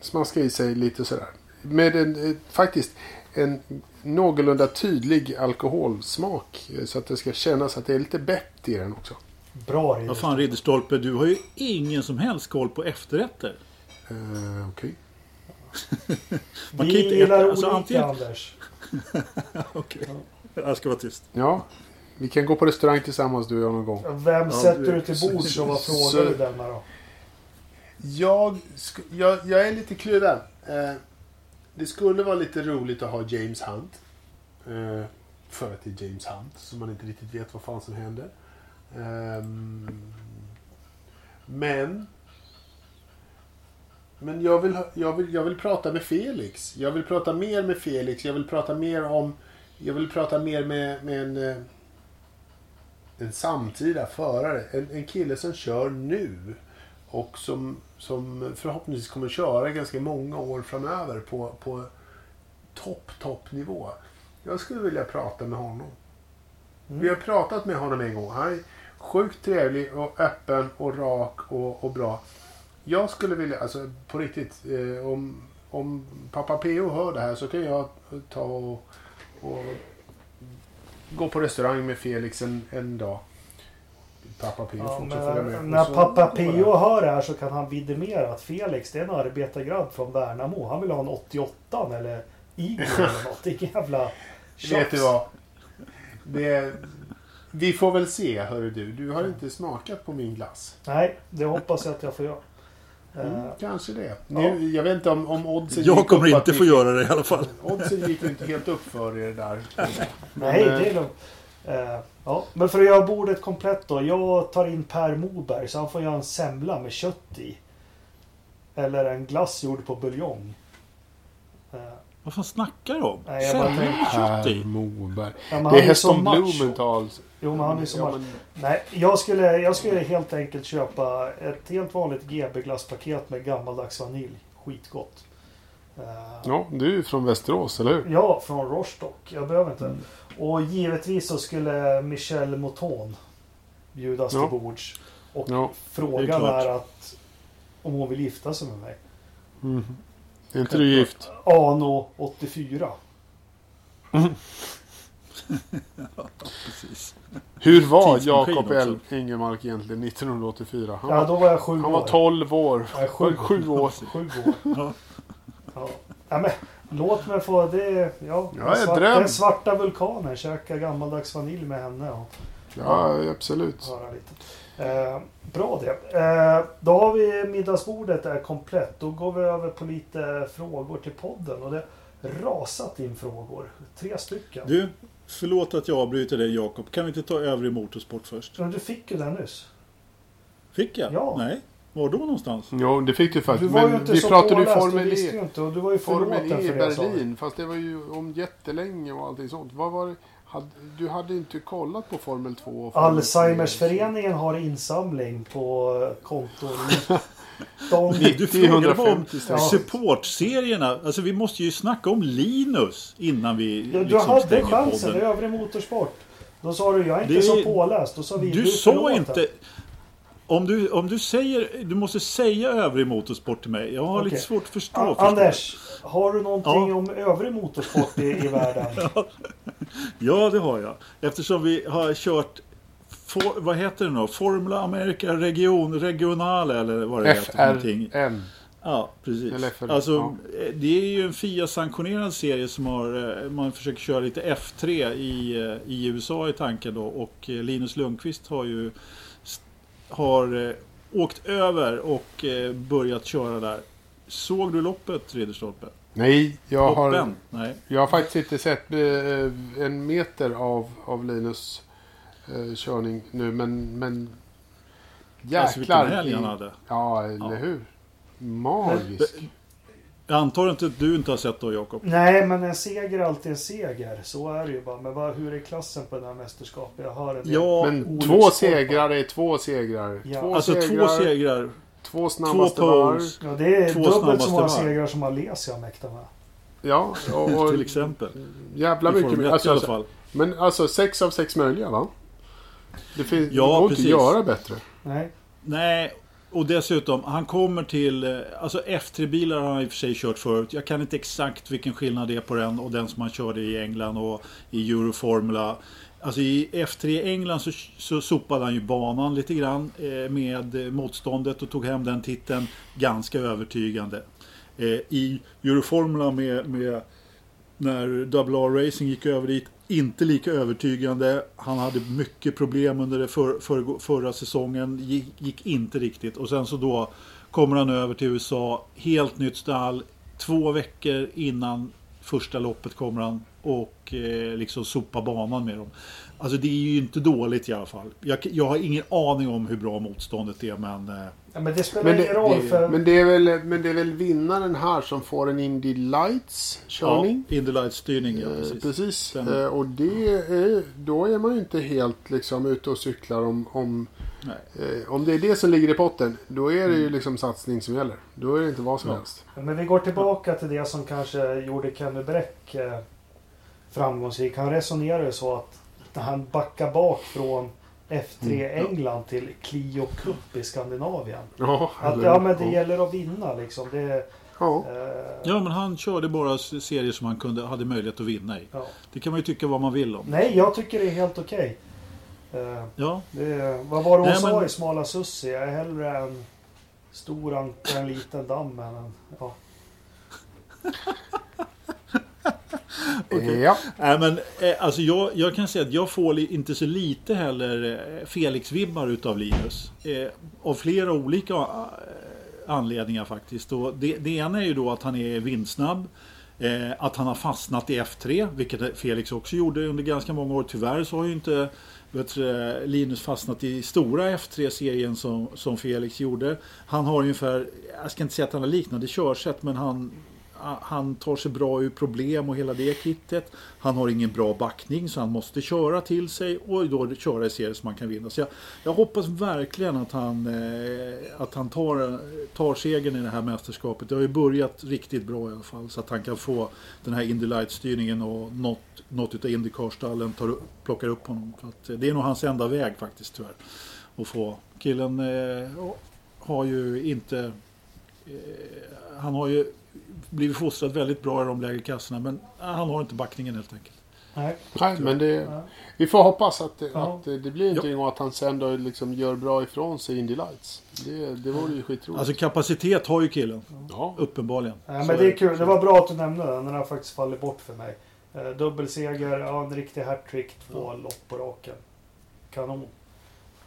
smaska i sig lite sådär. Med en, eh, faktiskt en någorlunda tydlig alkoholsmak så att det ska kännas att det är lite bett i den också. Bra Vad Ridderstolpe. fan Ridderstolpe, du har ju ingen som helst koll på efterrätter. Eh, Okej. Man Vi kan inte gillar äta- alltså, olika antingen- Anders. Okej. Jag ska vara tyst. Ja, vi kan gå på restaurang tillsammans du och jag någon gång. Vem Ja, sätter du- du till bords och vad så- frågar du denna då? Jag, sk- jag, jag är lite kluven. Eh, det skulle vara lite roligt att ha James Hunt. Eh, för att det är James Hunt, så man inte riktigt vet vad fan som händer. Ehm, men... Men jag vill, jag, vill, jag vill prata med Felix. Jag vill prata mer med Felix. Jag vill prata mer om... Jag vill prata mer med, med en... eh, En samtida förare. En, en kille som kör nu. Och som, som förhoppningsvis kommer köra ganska många år framöver på, på topp, toppnivå. Jag skulle vilja prata med honom. Mm. Vi har pratat med honom en gång. Han är sjukt trevlig och öppen och rak och, och bra. Jag skulle vilja, alltså på riktigt, eh, om, om pappa P.O. hör det här så kan jag ta och, och gå på restaurang med Felix en, en dag. Pappa P.O. Ja, får också följa med. när så- pappa P.O. hör det här så kan han vidimera att Felix det är en arbetargrabb från Värnamo. Han vill ha en 88 eller Eagle eller något. Det jävla tjafs. Vet du vad? Det, vi får väl se, hörru du. Du har inte smakat på min glass. Nej, det hoppas jag att jag får göra. Mm, Eh, kanske det. Nu, Jag vet inte om, om oddsen Jag kommer upp inte att få göra det i alla fall. Oddsen gick ju inte helt upp för er där. Nej, Men, eh, det är lugnt. Eh, ja, men för att göra bordet komplett då. Jag tar in Per Moberg så han får göra en semla med kött i. Eller en glass gjord på buljong. Vad fan snackar du om? Nej, jag bara Semla med kött i? Moberg. ja, men Det han är så Heston macho. Blumenthal. Jo, men han är så Ja, macho. men- Nej, jag skulle, jag skulle helt enkelt köpa ett helt vanligt GB-glasspaket med gammaldags vanilj. Skitgott. Eh, Ja, du är ju från Västerås, eller hur? Ja, från Rostock. Jag behöver inte. Mm. Och givetvis så skulle Michel Mouton bjudas Ja. till bords. Och Ja. Det är frågan klart. är att om hon vill gifta sig med mig. Mm. Är inte du gift? Ano 84. Precis. Hur var Jakob. L. Ingemark egentligen 1984? Han, Ja, var, då var jag sju han år. var 12 år. Nej, sju. Sju år. Sju år. Ja. Ja. Ja, men, låt mig få det. Ja, Ja, den, en svart, den svarta vulkanen. Käka gammaldags vanilj med henne. Och Ja, absolut. höra lite. Eh, bra det. Eh, då har vi middagsbordet är komplett. Då går vi över på lite frågor till podden. Och det rasat in frågor. Tre stycken. Du, förlåt att jag avbryter dig Jakob. Kan vi inte ta övrig motorsport först? Men du fick ju den nyss. Fick jag? Ja. Nej. Var då någonstans? Jo, det fick du Du faktiskt. var ju inte vi så pratade ju. Du Formel E. inte. Och du var ju Formel E i för. Berlin. Fast det var ju om jättelänge och allting sånt. Vad var det? Hade, du hade inte kollat på Formel 2 och Formel Alzheimersföreningen har insamling på konton. De, Du frågade om 150 stycken. supportserierna. Alltså vi måste ju snacka om Linus innan vi ja, du liksom hade chansen. Övrig motorsport. Då sa du, jag är inte Det- så påläst. Då sa vi, Du är sa inte... Om du, om du säger... Du måste säga övrig motorsport till mig. Jag har lite Okej. svårt att förstå. A-. Anders, har du någonting Ja. om övrig motorsport i, i världen? Ja, det har jag. Eftersom vi har kört... For, vad heter det nu? Formula America Region, Regionale eller vad det heter. någonting. Ja, precis. Eller FL, alltså, ja. eh, Det är ju en FIA-sanktionerad serie som har, eh, man försöker köra lite F3 i, eh, i USA i tanken då. Och Linus Lundqvist har ju har eh, åkt över och eh, börjat köra där. Såg du loppet, Ridderstolpe? Nej, jag har? Nej. jag har faktiskt inte sett eh, en meter av, av Linus eh, körning nu. Men, men Alltså vilken jäklar. helg han hade. Ja, eller Ja. hur? Magisk. Jag antar inte att du inte har sett då, Jakob? Nej, men en seger är alltid en seger. Så är det ju bara. Men vad, hur är klassen på det här mästerskapet? Jag hör en del. Ja, Men två segrar är två segrar. Ja. Två alltså segrar, två segrar, två två snabbaste varv. poles, Ja, det är Två dubbelt så många segrar som Alesia mäktar med. Ja, och, och till exempel. jävla mycket. 1 Alltså, i alla alltså, fall. men alltså sex av sex möjliga va? Det, finns, Ja, det går precis. inte att göra bättre. Nej. Nej, och dessutom, han kommer till... Eh, alltså F3-bilar har han i och för sig kört förut. Jag kan inte exakt vilken skillnad det är på den och den som han körde i England och i Euroformula. Alltså i F3 England så, så sopade han ju banan lite grann eh, med motståndet och tog hem den titeln ganska övertygande. Eh, I Euroformula med, med när AA Racing gick över dit. Inte lika övertygande. Han hade mycket problem under det för, för, förra säsongen. Gick, gick inte riktigt. Och sen så då kommer han över till USA. Helt nytt stall. Två veckor innan första loppet kommer han och eh, liksom sopa banan med dem. Alltså det är ju inte dåligt i alla fall. Jag, jag har ingen aning om hur bra motståndet är men... Eh, Ja, men det spelar Men ingen det, roll det, för... men, det är väl, men det är väl vinnaren här som får en Indy Lights körning? ja, Indy Lights-styrning, ja Eh, precis. Precis. Stämmer. Eh, och det är, då är man ju inte helt liksom ute och cyklar om, om, eh, om det är det som ligger i potten. Då är det ju liksom satsning som gäller. Då är det inte vad som Ja. helst. Men vi går tillbaka till det som kanske gjorde Kenny Bräck eh, framgångsrik. Han resonerar ju så att när han backar bak från F3 Mm. England till Clio Cup i Skandinavien. Ja, Att, ja men det gäller att vinna liksom. Det, Ja. eh, Ja, men han körde bara serier som han kunde, hade möjlighet att vinna i. ja. Det kan man ju tycka vad man vill om. Nej, jag tycker det är helt okej. Eh, Ja, det, vad var det hon Nej, sa men- i Smala Sussi? Jag är hellre en stor anka, en liten damm än en... Ja. Okej. ja. Nej, men eh, alltså jag, jag kan säga att jag får inte så lite heller eh, Felix-vibbar utav Linus. Eh, av flera olika eh, anledningar faktiskt. Och det, det ena är ju då att han är vindsnabb. Eh, att han har fastnat i F3, vilket Felix också gjorde under ganska många år. Tyvärr så har ju inte vet, Linus fastnat i stora F3-serien som, som Felix gjorde. Han har ungefär, jag ska inte säga att han har liknande körsätt, men han, han tar sig bra ur problem och hela det kittet. Han har ingen bra backning så han måste köra till sig och då köra i serier som man kan vinna. Så jag, jag hoppas verkligen att han, eh, att han tar, tar segern i det här mästerskapet. Det har ju börjat riktigt bra i alla fall så att han kan få den här Indy Light-styrningen och något, något utav Indycar-stallen plockar upp honom. För att, eh, det är nog hans enda väg faktiskt tyvärr. Att få. Killen eh, har ju inte eh, han har ju blivit fostrad väldigt bra i de lägre kassorna men han har inte backningen helt enkelt. Nej. Nej, men det, Ja. vi får hoppas att, det- Ja. att det blir någonting och att han sen då liksom gör bra ifrån sig Indy Lights. Det, det vore ju skitroligt. Alltså kapacitet har ju killen, ja. uppenbarligen. Nej, Så men det är kul. Det var bra att du nämnde den. Den har faktiskt fallit bort för mig. Eh, dubbelseger, ja, en riktig hattrick, två lopp på raken. Kanon.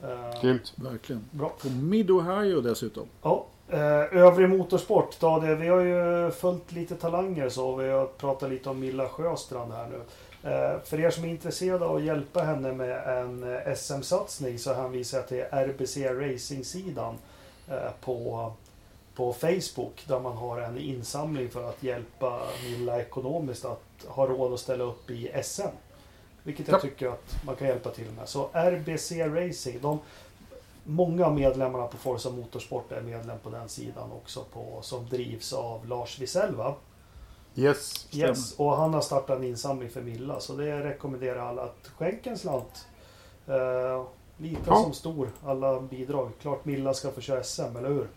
Eh, Grymt. Verkligen. bra. På Mid-Ohio dessutom. Ja, övrig motorsport. Då, det, vi har ju följt lite talanger så. Vi har pratat lite om Milla Sjöstrand här nu. Eh, för er som är intresserade av att hjälpa henne med en eh, SM-satsning så hänvisar jag till RBC Racing-sidan eh, på, på Facebook där man har en insamling för att hjälpa Milla ekonomiskt att ha råd att ställa upp i SM. Vilket jag Ja. tycker att man kan hjälpa till med. Så RBC Racing, de, Många av medlemmarna på Forza Motorsport är medlem på den sidan också på, som drivs av Lars Wisell va? Yes. Yes, och han har startat en insamling för Milla så det rekommenderar alla att skänka en slant. Eh, liten Ja. som stor, alla bidrag. Klart Milla ska få köra SM, eller hur?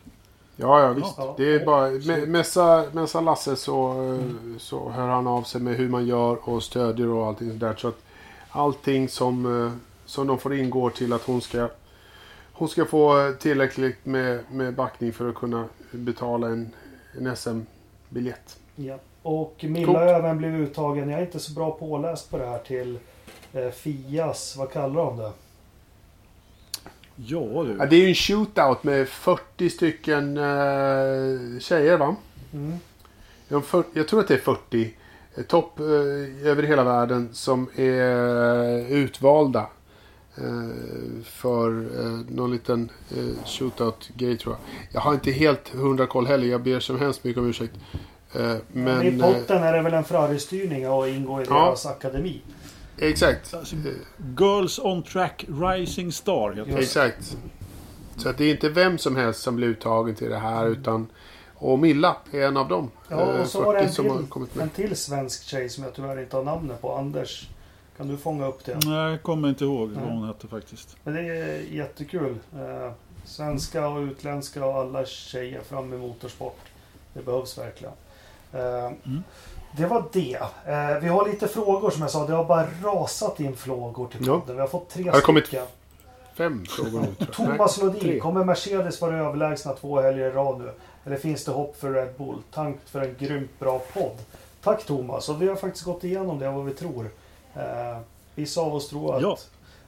Ja, ja visst. Ja. Det är bara, me- messa, messa Lasse så, eh, så hör han av sig med hur man gör och stödjer och allting sådär. Så att allting som, eh, som de får in går till att hon ska hon ska få tillräckligt med, med backning för att kunna betala en, en SM-biljett. Ja. Och Milla Coolt. även blivit uttagen, jag är inte så bra påläst på det här, till eh, Fias, vad kallar de det? Ja du. Ja, det är ju en shootout med 40 stycken eh, tjejer va? Mm. Ja, för, jag tror att det är 40 eh, topp eh, över hela världen som är eh, utvalda för eh, någon liten eh, shootout-grej tror jag. Jag har inte helt hundra koll heller. Jag ber så hemskt mycket om ursäkt. Eh, Men, men I potten är det väl en Ferrari-styrning och ingår i Ja. deras akademi. eh, exakt. Alltså, Eh, Girls on Track Rising Star heter det. Exakt. Så att det är inte vem som helst som blir uttagen till det här utan och Milla är en av dem. Ja, eh, och så var det en till, en till svensk tjej som jag tyvärr inte har namnet på. Anders, kan du fånga upp det? Nej, jag kommer inte ihåg vad hon hette faktiskt. Men det är jättekul. Eh, svenska och utländska och alla tjejer fram med motorsport. Det behövs verkligen. Eh, Det var det. Eh, vi har lite frågor som jag sa. Det har bara rasat in frågor till Ja. podden. Vi har fått tre Har kommit stycken. Fem frågor nu. Thomas Lodin, kommer Mercedes vara överlägsna två helger i rad nu? Eller finns det hopp för Red Bull? Tack för en grymt bra podd. Tack Thomas, och vi har faktiskt gått igenom det vad vi tror. Eh, vissa av oss tror att Ja.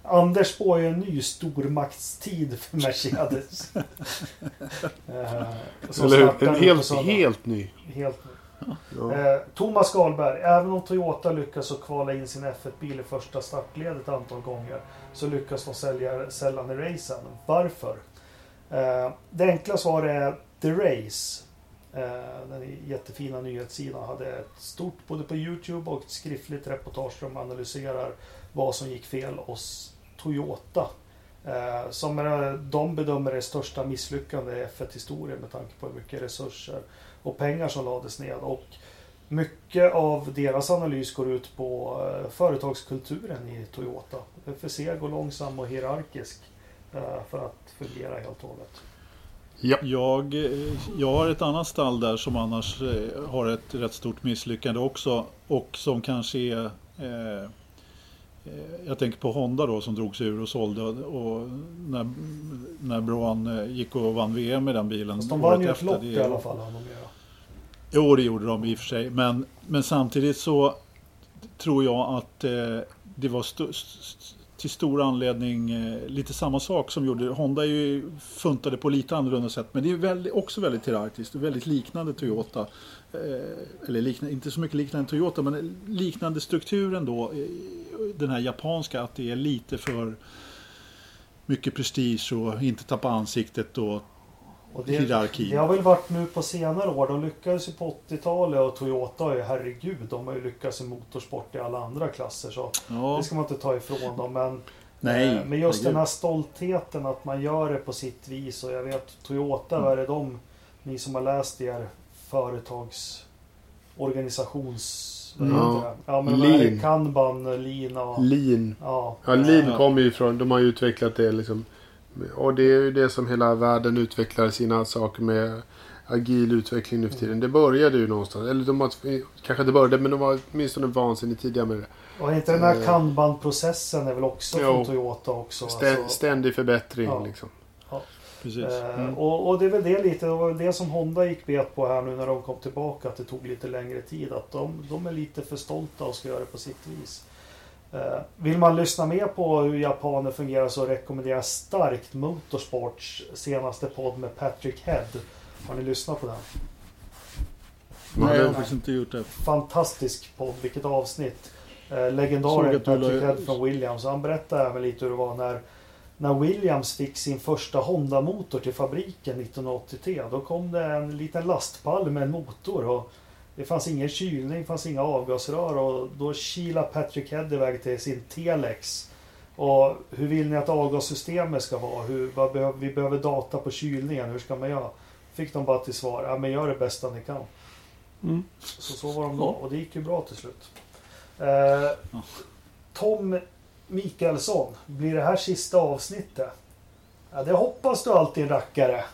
Anders spår ju en ny stormaktstid för Mercedes. eh, Eller hur? En helt, helt ny. helt ny. Ja. Eh, Thomas Galberg, även om Toyota lyckas att kvala in sin F1-bil i första startledet ett antal gånger så lyckas de sälja sällan i racen. Varför? Eh, det enkla svaret är The Race. Eh, den jättefina nyhetssidan hade ett stort både på Youtube och ett skriftligt reportage där de analyserar vad som gick fel hos Toyota. Eh, som de bedömer det största misslyckande i F1-historien med tanke på hur mycket resurser och pengar som lades ned. Och mycket av deras analys går ut på eh, företagskulturen i Toyota. Den är för seg och långsam och hierarkisk för att fungera helt och hållet. Ja. Jag, eh, jag har ett annat stall där som annars eh, har ett rätt stort misslyckande också och som kanske är eh, eh, jag tänker på Honda då som drog sig ur och sålde och, när, när eh, gick och vann VM med den bilen. Fast de vann ju ett efter, lopp det- i alla fall. göra. Jo, det gjorde de i och för sig. Men, men samtidigt så tror jag att eh, det var st- st- till stor anledning eh, lite samma sak som gjorde Honda är ju funtade på lite annorlunda sätt. Men det är väldigt, också väldigt hierarkiskt och väldigt liknande Toyota. Eh, eller liknande, inte så mycket liknande Toyota men liknande strukturen då. Eh, den här japanska att det är lite för mycket prestige och inte tappa ansiktet och och det, hierarki. det har väl varit nu på senare år. De lyckades ju på 80-talet och Toyota har ju herregud, de har ju lyckats i motorsport i alla andra klasser. Så Ja, det ska man inte ta ifrån dem. Men, nej. eh, men just herregud. den här stoltheten att man gör det på sitt vis. Och jag vet Toyota, vad är det de, ni som har läst er företagsorganisations... Vad Ja. Ja men? Lean. Kanban, Lean och... Lean. Ja, Ja, Lean Ja. kommer ju ifrån, de har ju utvecklat det liksom. Och det är ju det som hela världen utvecklar sina saker med agil utveckling nu för tiden. Det började ju någonstans. Eller de har, kanske inte började, men de var åtminstone vansinnigt tidiga med det. Och inte den här Eh. Kanban-processen är väl också Jo. från Toyota också? Stä, alltså. Ständig förbättring Ja. liksom. Precis. Eh, Mm. och, och det är väl det lite, det var det som Honda gick bet på här nu när de kom tillbaka, att det tog lite längre tid. Att de, de är lite för stolta och ska göra det på sitt vis. Eh, vill man lyssna mer på hur japaner fungerar så rekommenderar jag starkt Motorsports senaste podd med Patrick Head. Har ni lyssnat på den? Nej, jag har faktiskt inte gjort det. Fantastisk podd, vilket avsnitt. Eh, legendaren Patrick Head från Williams. Han berättade även lite hur det var när, när Williams fick sin första Honda-motor till fabriken 1983. Då kom det en liten lastpall med en motor. Och det fanns ingen kylning, det fanns inga avgasrör och då kilade Patrick Head iväg till sin Telex. Och hur vill ni att avgassystemet ska vara? Hur, vad behöver, vi behöver data på kylningen, hur ska man göra? Fick de bara till svar, ja men gör det bästa ni kan. Mm. Så så var de då och det gick ju bra till slut. Eh, Tom Mikaelsson, blir det här sista avsnittet? Ja, det hoppas du alltid rackare.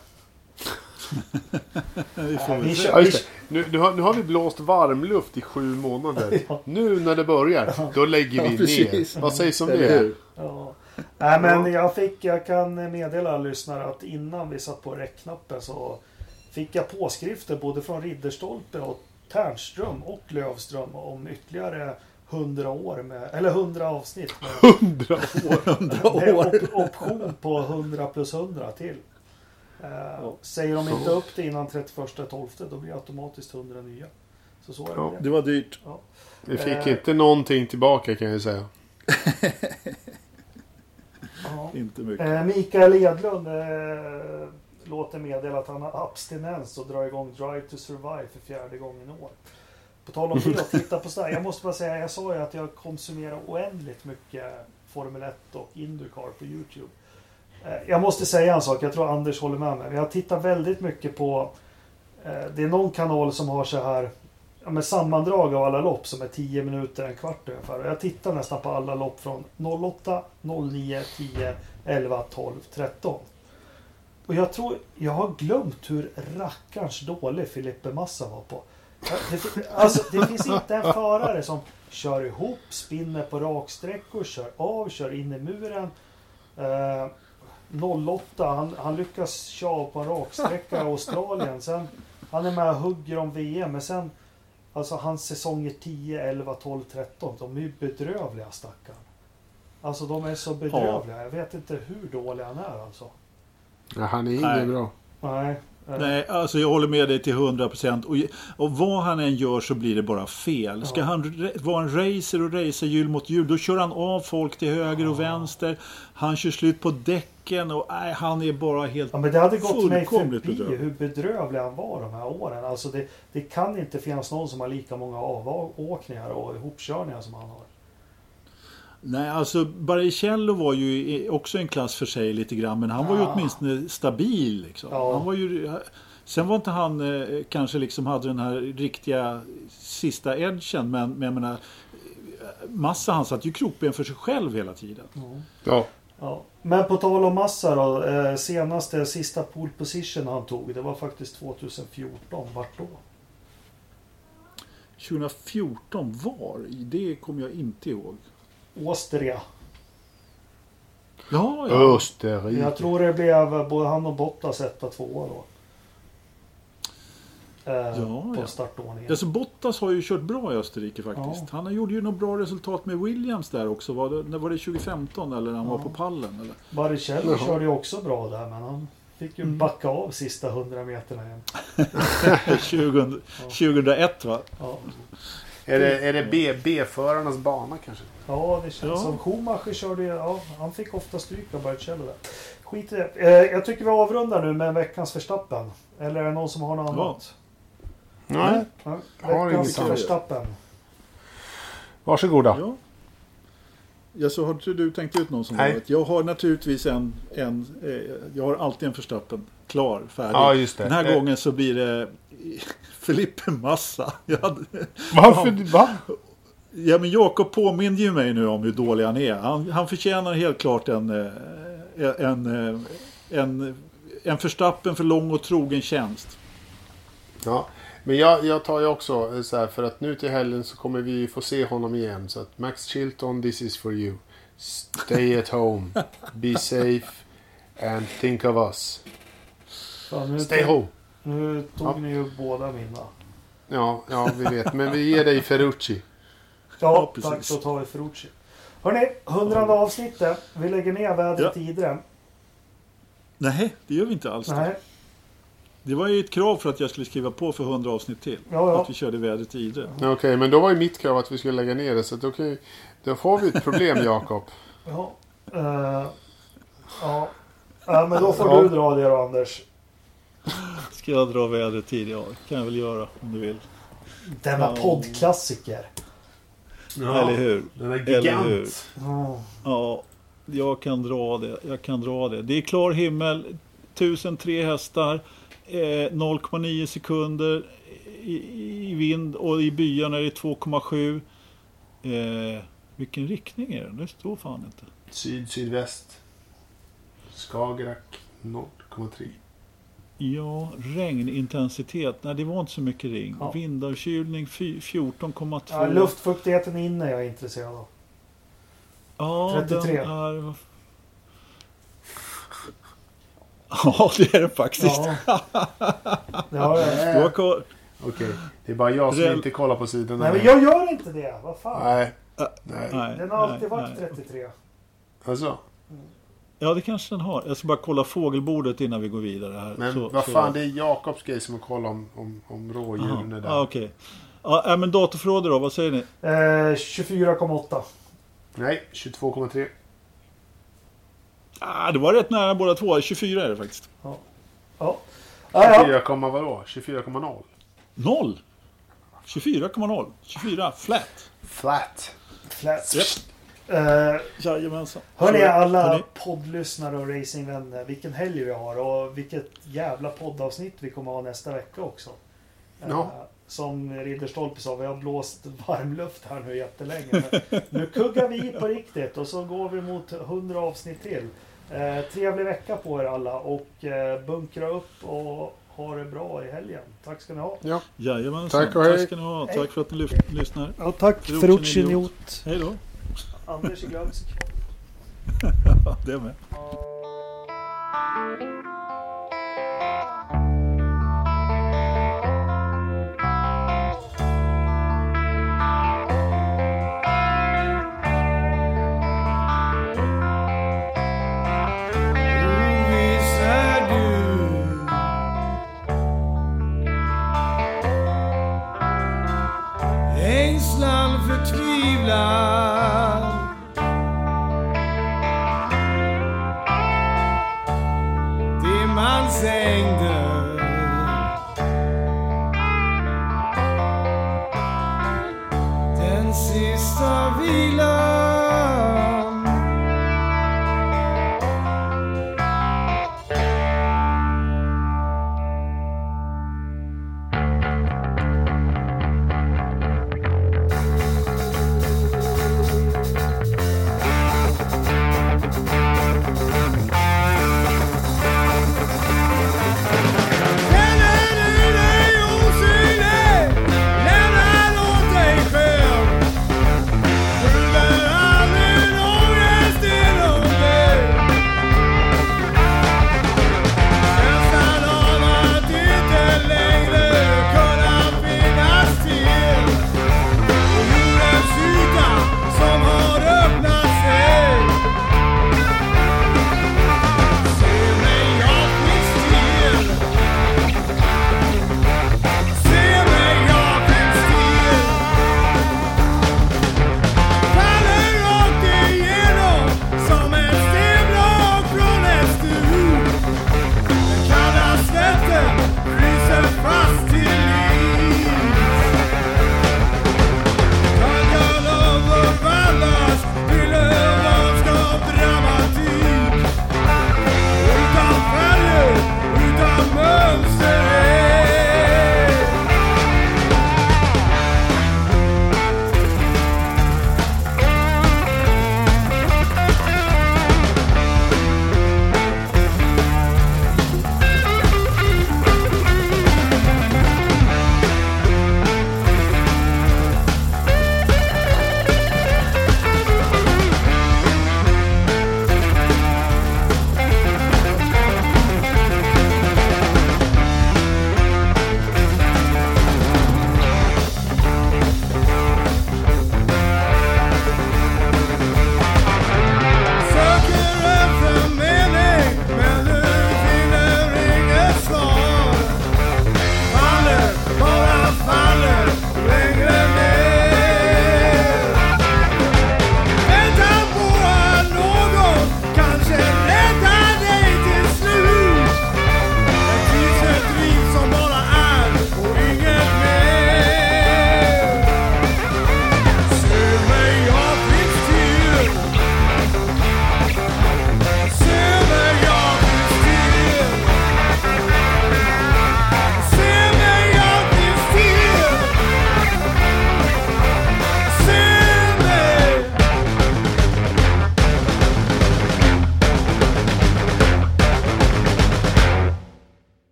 Vi vi Ja, det. Nu, nu, har, nu har vi blåst varmluft i sju månader. Ja. Nu när det börjar, då lägger vi Ja, ner. Vad sägs om det? Ja. Nej men jag fick, jag kan meddela lyssnare att innan vi satt på räckknappen så fick jag påskrifter både från Ridderstolpe och Ternström och Lövström om ytterligare 100 år med, eller 100 avsnitt med, Hundra år. med op option på 100 plus 100 till. Eh, säger de inte upp det innan 31.12 då blir det automatiskt 100 nya. Så så är det. Ja. det. Det var dyrt. Vi fick Eh. inte någonting tillbaka kan jag säga. Ja. Inte mycket. Eh, Mikael Edlund eh, låter meddela att han har abstinens och drar igång Drive to Survive för fjärde gången i år. På tal om det och titta på sådär. Jag måste bara säga, jag sa ju att jag konsumerar oändligt mycket Formel 1 och Indycar på Youtube. Eh, jag måste säga en sak, jag tror Anders håller med mig. Jag tittar väldigt mycket på eh, Det är någon kanal som har så här ja, med sammandrag av alla lopp som är 10 minuter, en kvart ungefär. Och jag tittar nästan på alla lopp från 08, 09, 10, 11, 12, 13. Och jag tror, jag har glömt hur rackarns dålig Filippe Massa var på. Det, alltså, det finns inte en förare som kör ihop, spinner på raksträckor, kör av, kör in i muren. Eh, Eh, 08, han, han lyckas köra på en raksträcka i Australien. Sen, han är med och hugger om VM, men sen Alltså hans säsonger 10, 11, 12, 13. De är ju bedrövliga stackarn. Alltså de är så bedrövliga. Jag vet inte hur dålig han är alltså. Ja, han är ingen bra. Nej. Nej, alltså jag håller med dig till 100% och, och vad han än gör så blir det bara fel. Ska Ja. han ra- vara en racer och racea hjul mot hjul då kör han av folk till höger och vänster. Han kör slut på däcken och nej, han är bara helt... Ja, men det hade gått mig förbi bedrövlig. hur bedrövlig han var de här åren. Alltså det, det kan inte finnas någon som har lika många avåkningar och ihopkörningar som han har. Nej, alltså Baricello var ju också en klass för sig lite grann men han var ju åtminstone stabil. Liksom. Ja. Han var ju Sen var inte han eh, kanske liksom hade den här riktiga sista edgen men, men jag menar Massa han satt ju krokben för sig själv hela tiden. Ja. Ja. Men på tal om massa då. Eh, senaste, sista pole position han tog. Det var faktiskt 2014. Vart då? 2014 var? Det kommer jag inte ihåg. Åstria. Ja, ja. Österrike. Jag tror det blev både han och Bottas etta, tvåa då. Eh, Ja, på ja. startordningen. Alltså Bottas har ju kört bra i Österrike faktiskt. Ja. Han gjorde ju något bra resultat med Williams där också. Var det, när var det 2015 eller när han Ja. var på pallen? Eller? Baricelli Jaha. körde ju också bra där men han fick ju Mm. backa av sista 100 meterna igen. 20, 2001 va? Ja, Är det, är det B, B-förarnas bana kanske? Ja det känns Ja. som Schumacher körde ja han fick ofta stryk av Baricelli där. Skit i det. Eh, jag tycker vi avrundar nu med veckans förstappen. Eller är det någon som har något Ja. annat? Nej. Ja, Har veckans annat. förstappen. Varsågoda. Ja. Ja, så har du tänkt ut någon som Nej. varit? Jag har naturligtvis en, en eh, jag har alltid en förstappen klar, färdig. Ja, just det. Den här Eh. gången så blir det Felipe Massa. Jag hade, Varför? Va? Ja, men Jakob påminner ju mig nu om hur dålig han är. Han, han förtjänar helt klart en, eh, en, eh, en, en förstappen för lång och trogen tjänst. Ja. Men jag, jag tar ju också eh, så här för att nu till helgen så kommer vi få se honom igen. Så att Max Chilton, this is for you. Stay at home. Be safe. And think of us. Stay tog, home. Nu tog Ja. ni ju båda mina. Ja, ja, vi vet. Men vi ger dig Ferrucci. Ja, Ja, tack. precis. Då tar vi Ferrucci. Hörni, hundrade avsnittet. Vi lägger ner vädret Ja. i Idre. Nej, det gör vi inte alls. Nej, Det var ju ett krav för att jag skulle skriva på för 100 avsnitt till. Ja, ja. Att vi körde vädret i Idre. Ja, Okej, men då var ju mitt krav att vi skulle lägga ner det. Så att okej, då får vi ett problem Jakob. ja. Eh, ja. ja, men då får Ja. du dra det då Anders. Ska jag dra vädret tid? Ja, det kan jag väl göra om du vill. Denna Ja. Eller hur? Den är Eller gigant. hur? Ja. Ja, jag kan dra det. Jag kan dra det. Det är klar himmel. 1003 hästar. Eh, 0,9 sekunder i, i vind och i byarna är det 2,7. Eh, vilken riktning är det? Det står fan inte. Syd, sydväst. Skagerrak 0,3. Ja, regnintensitet. Nej, det var inte så mycket ring. Ja. Vindavkylning fy- 14,2. Ja, luftfuktigheten inne är jag intresserad av. Ja, 33. Den är... Ja, det är det faktiskt. Ja. ja, koll- Okej, det är bara jag som Real- inte kollar på sidorna. Nej, men jag gör inte det. Vad fan. Nej. Nej. Nej, Den har alltid nej, varit nej. 33. Alltså. Ja, det kanske den har. Jag ska bara kolla fågelbordet innan vi går vidare här. Men Så- vad så- fan, det är Jakobs grej som att kolla om, om, om rådjuren är där. Ja, okej. Ja, äh, men datorförrådet då, vad säger ni? Eh, 24,8. Nej, 22,3. Ah, det var rätt nära båda två. 24 är det faktiskt. Ja. Ja, ja. 24, komma vadå? 24,0? Noll! 24,0. 24 flat. Flat. Flat. Japp. Eh, Jajamensan. Hörni alla hörni. poddlyssnare och racingvänner. Vilken helg vi har och vilket jävla poddavsnitt vi kommer ha nästa vecka också. Eh, Ja. Som Ridderstolpe sa, vi har blåst varmluft här nu jättelänge. Men nu kuggar vi i på riktigt och så går vi mot 100 avsnitt till. Eh, trevlig vecka på er alla och eh, bunkra upp och ha det bra i helgen. Tack ska ni ha. Ja. Jajamensan. Tack och hej. Tack ska ni ha. Hej. Tack för att ni lyssnar. Ja, tack Ferrucci. Hej då. Anders i glömsk. Ja, det med.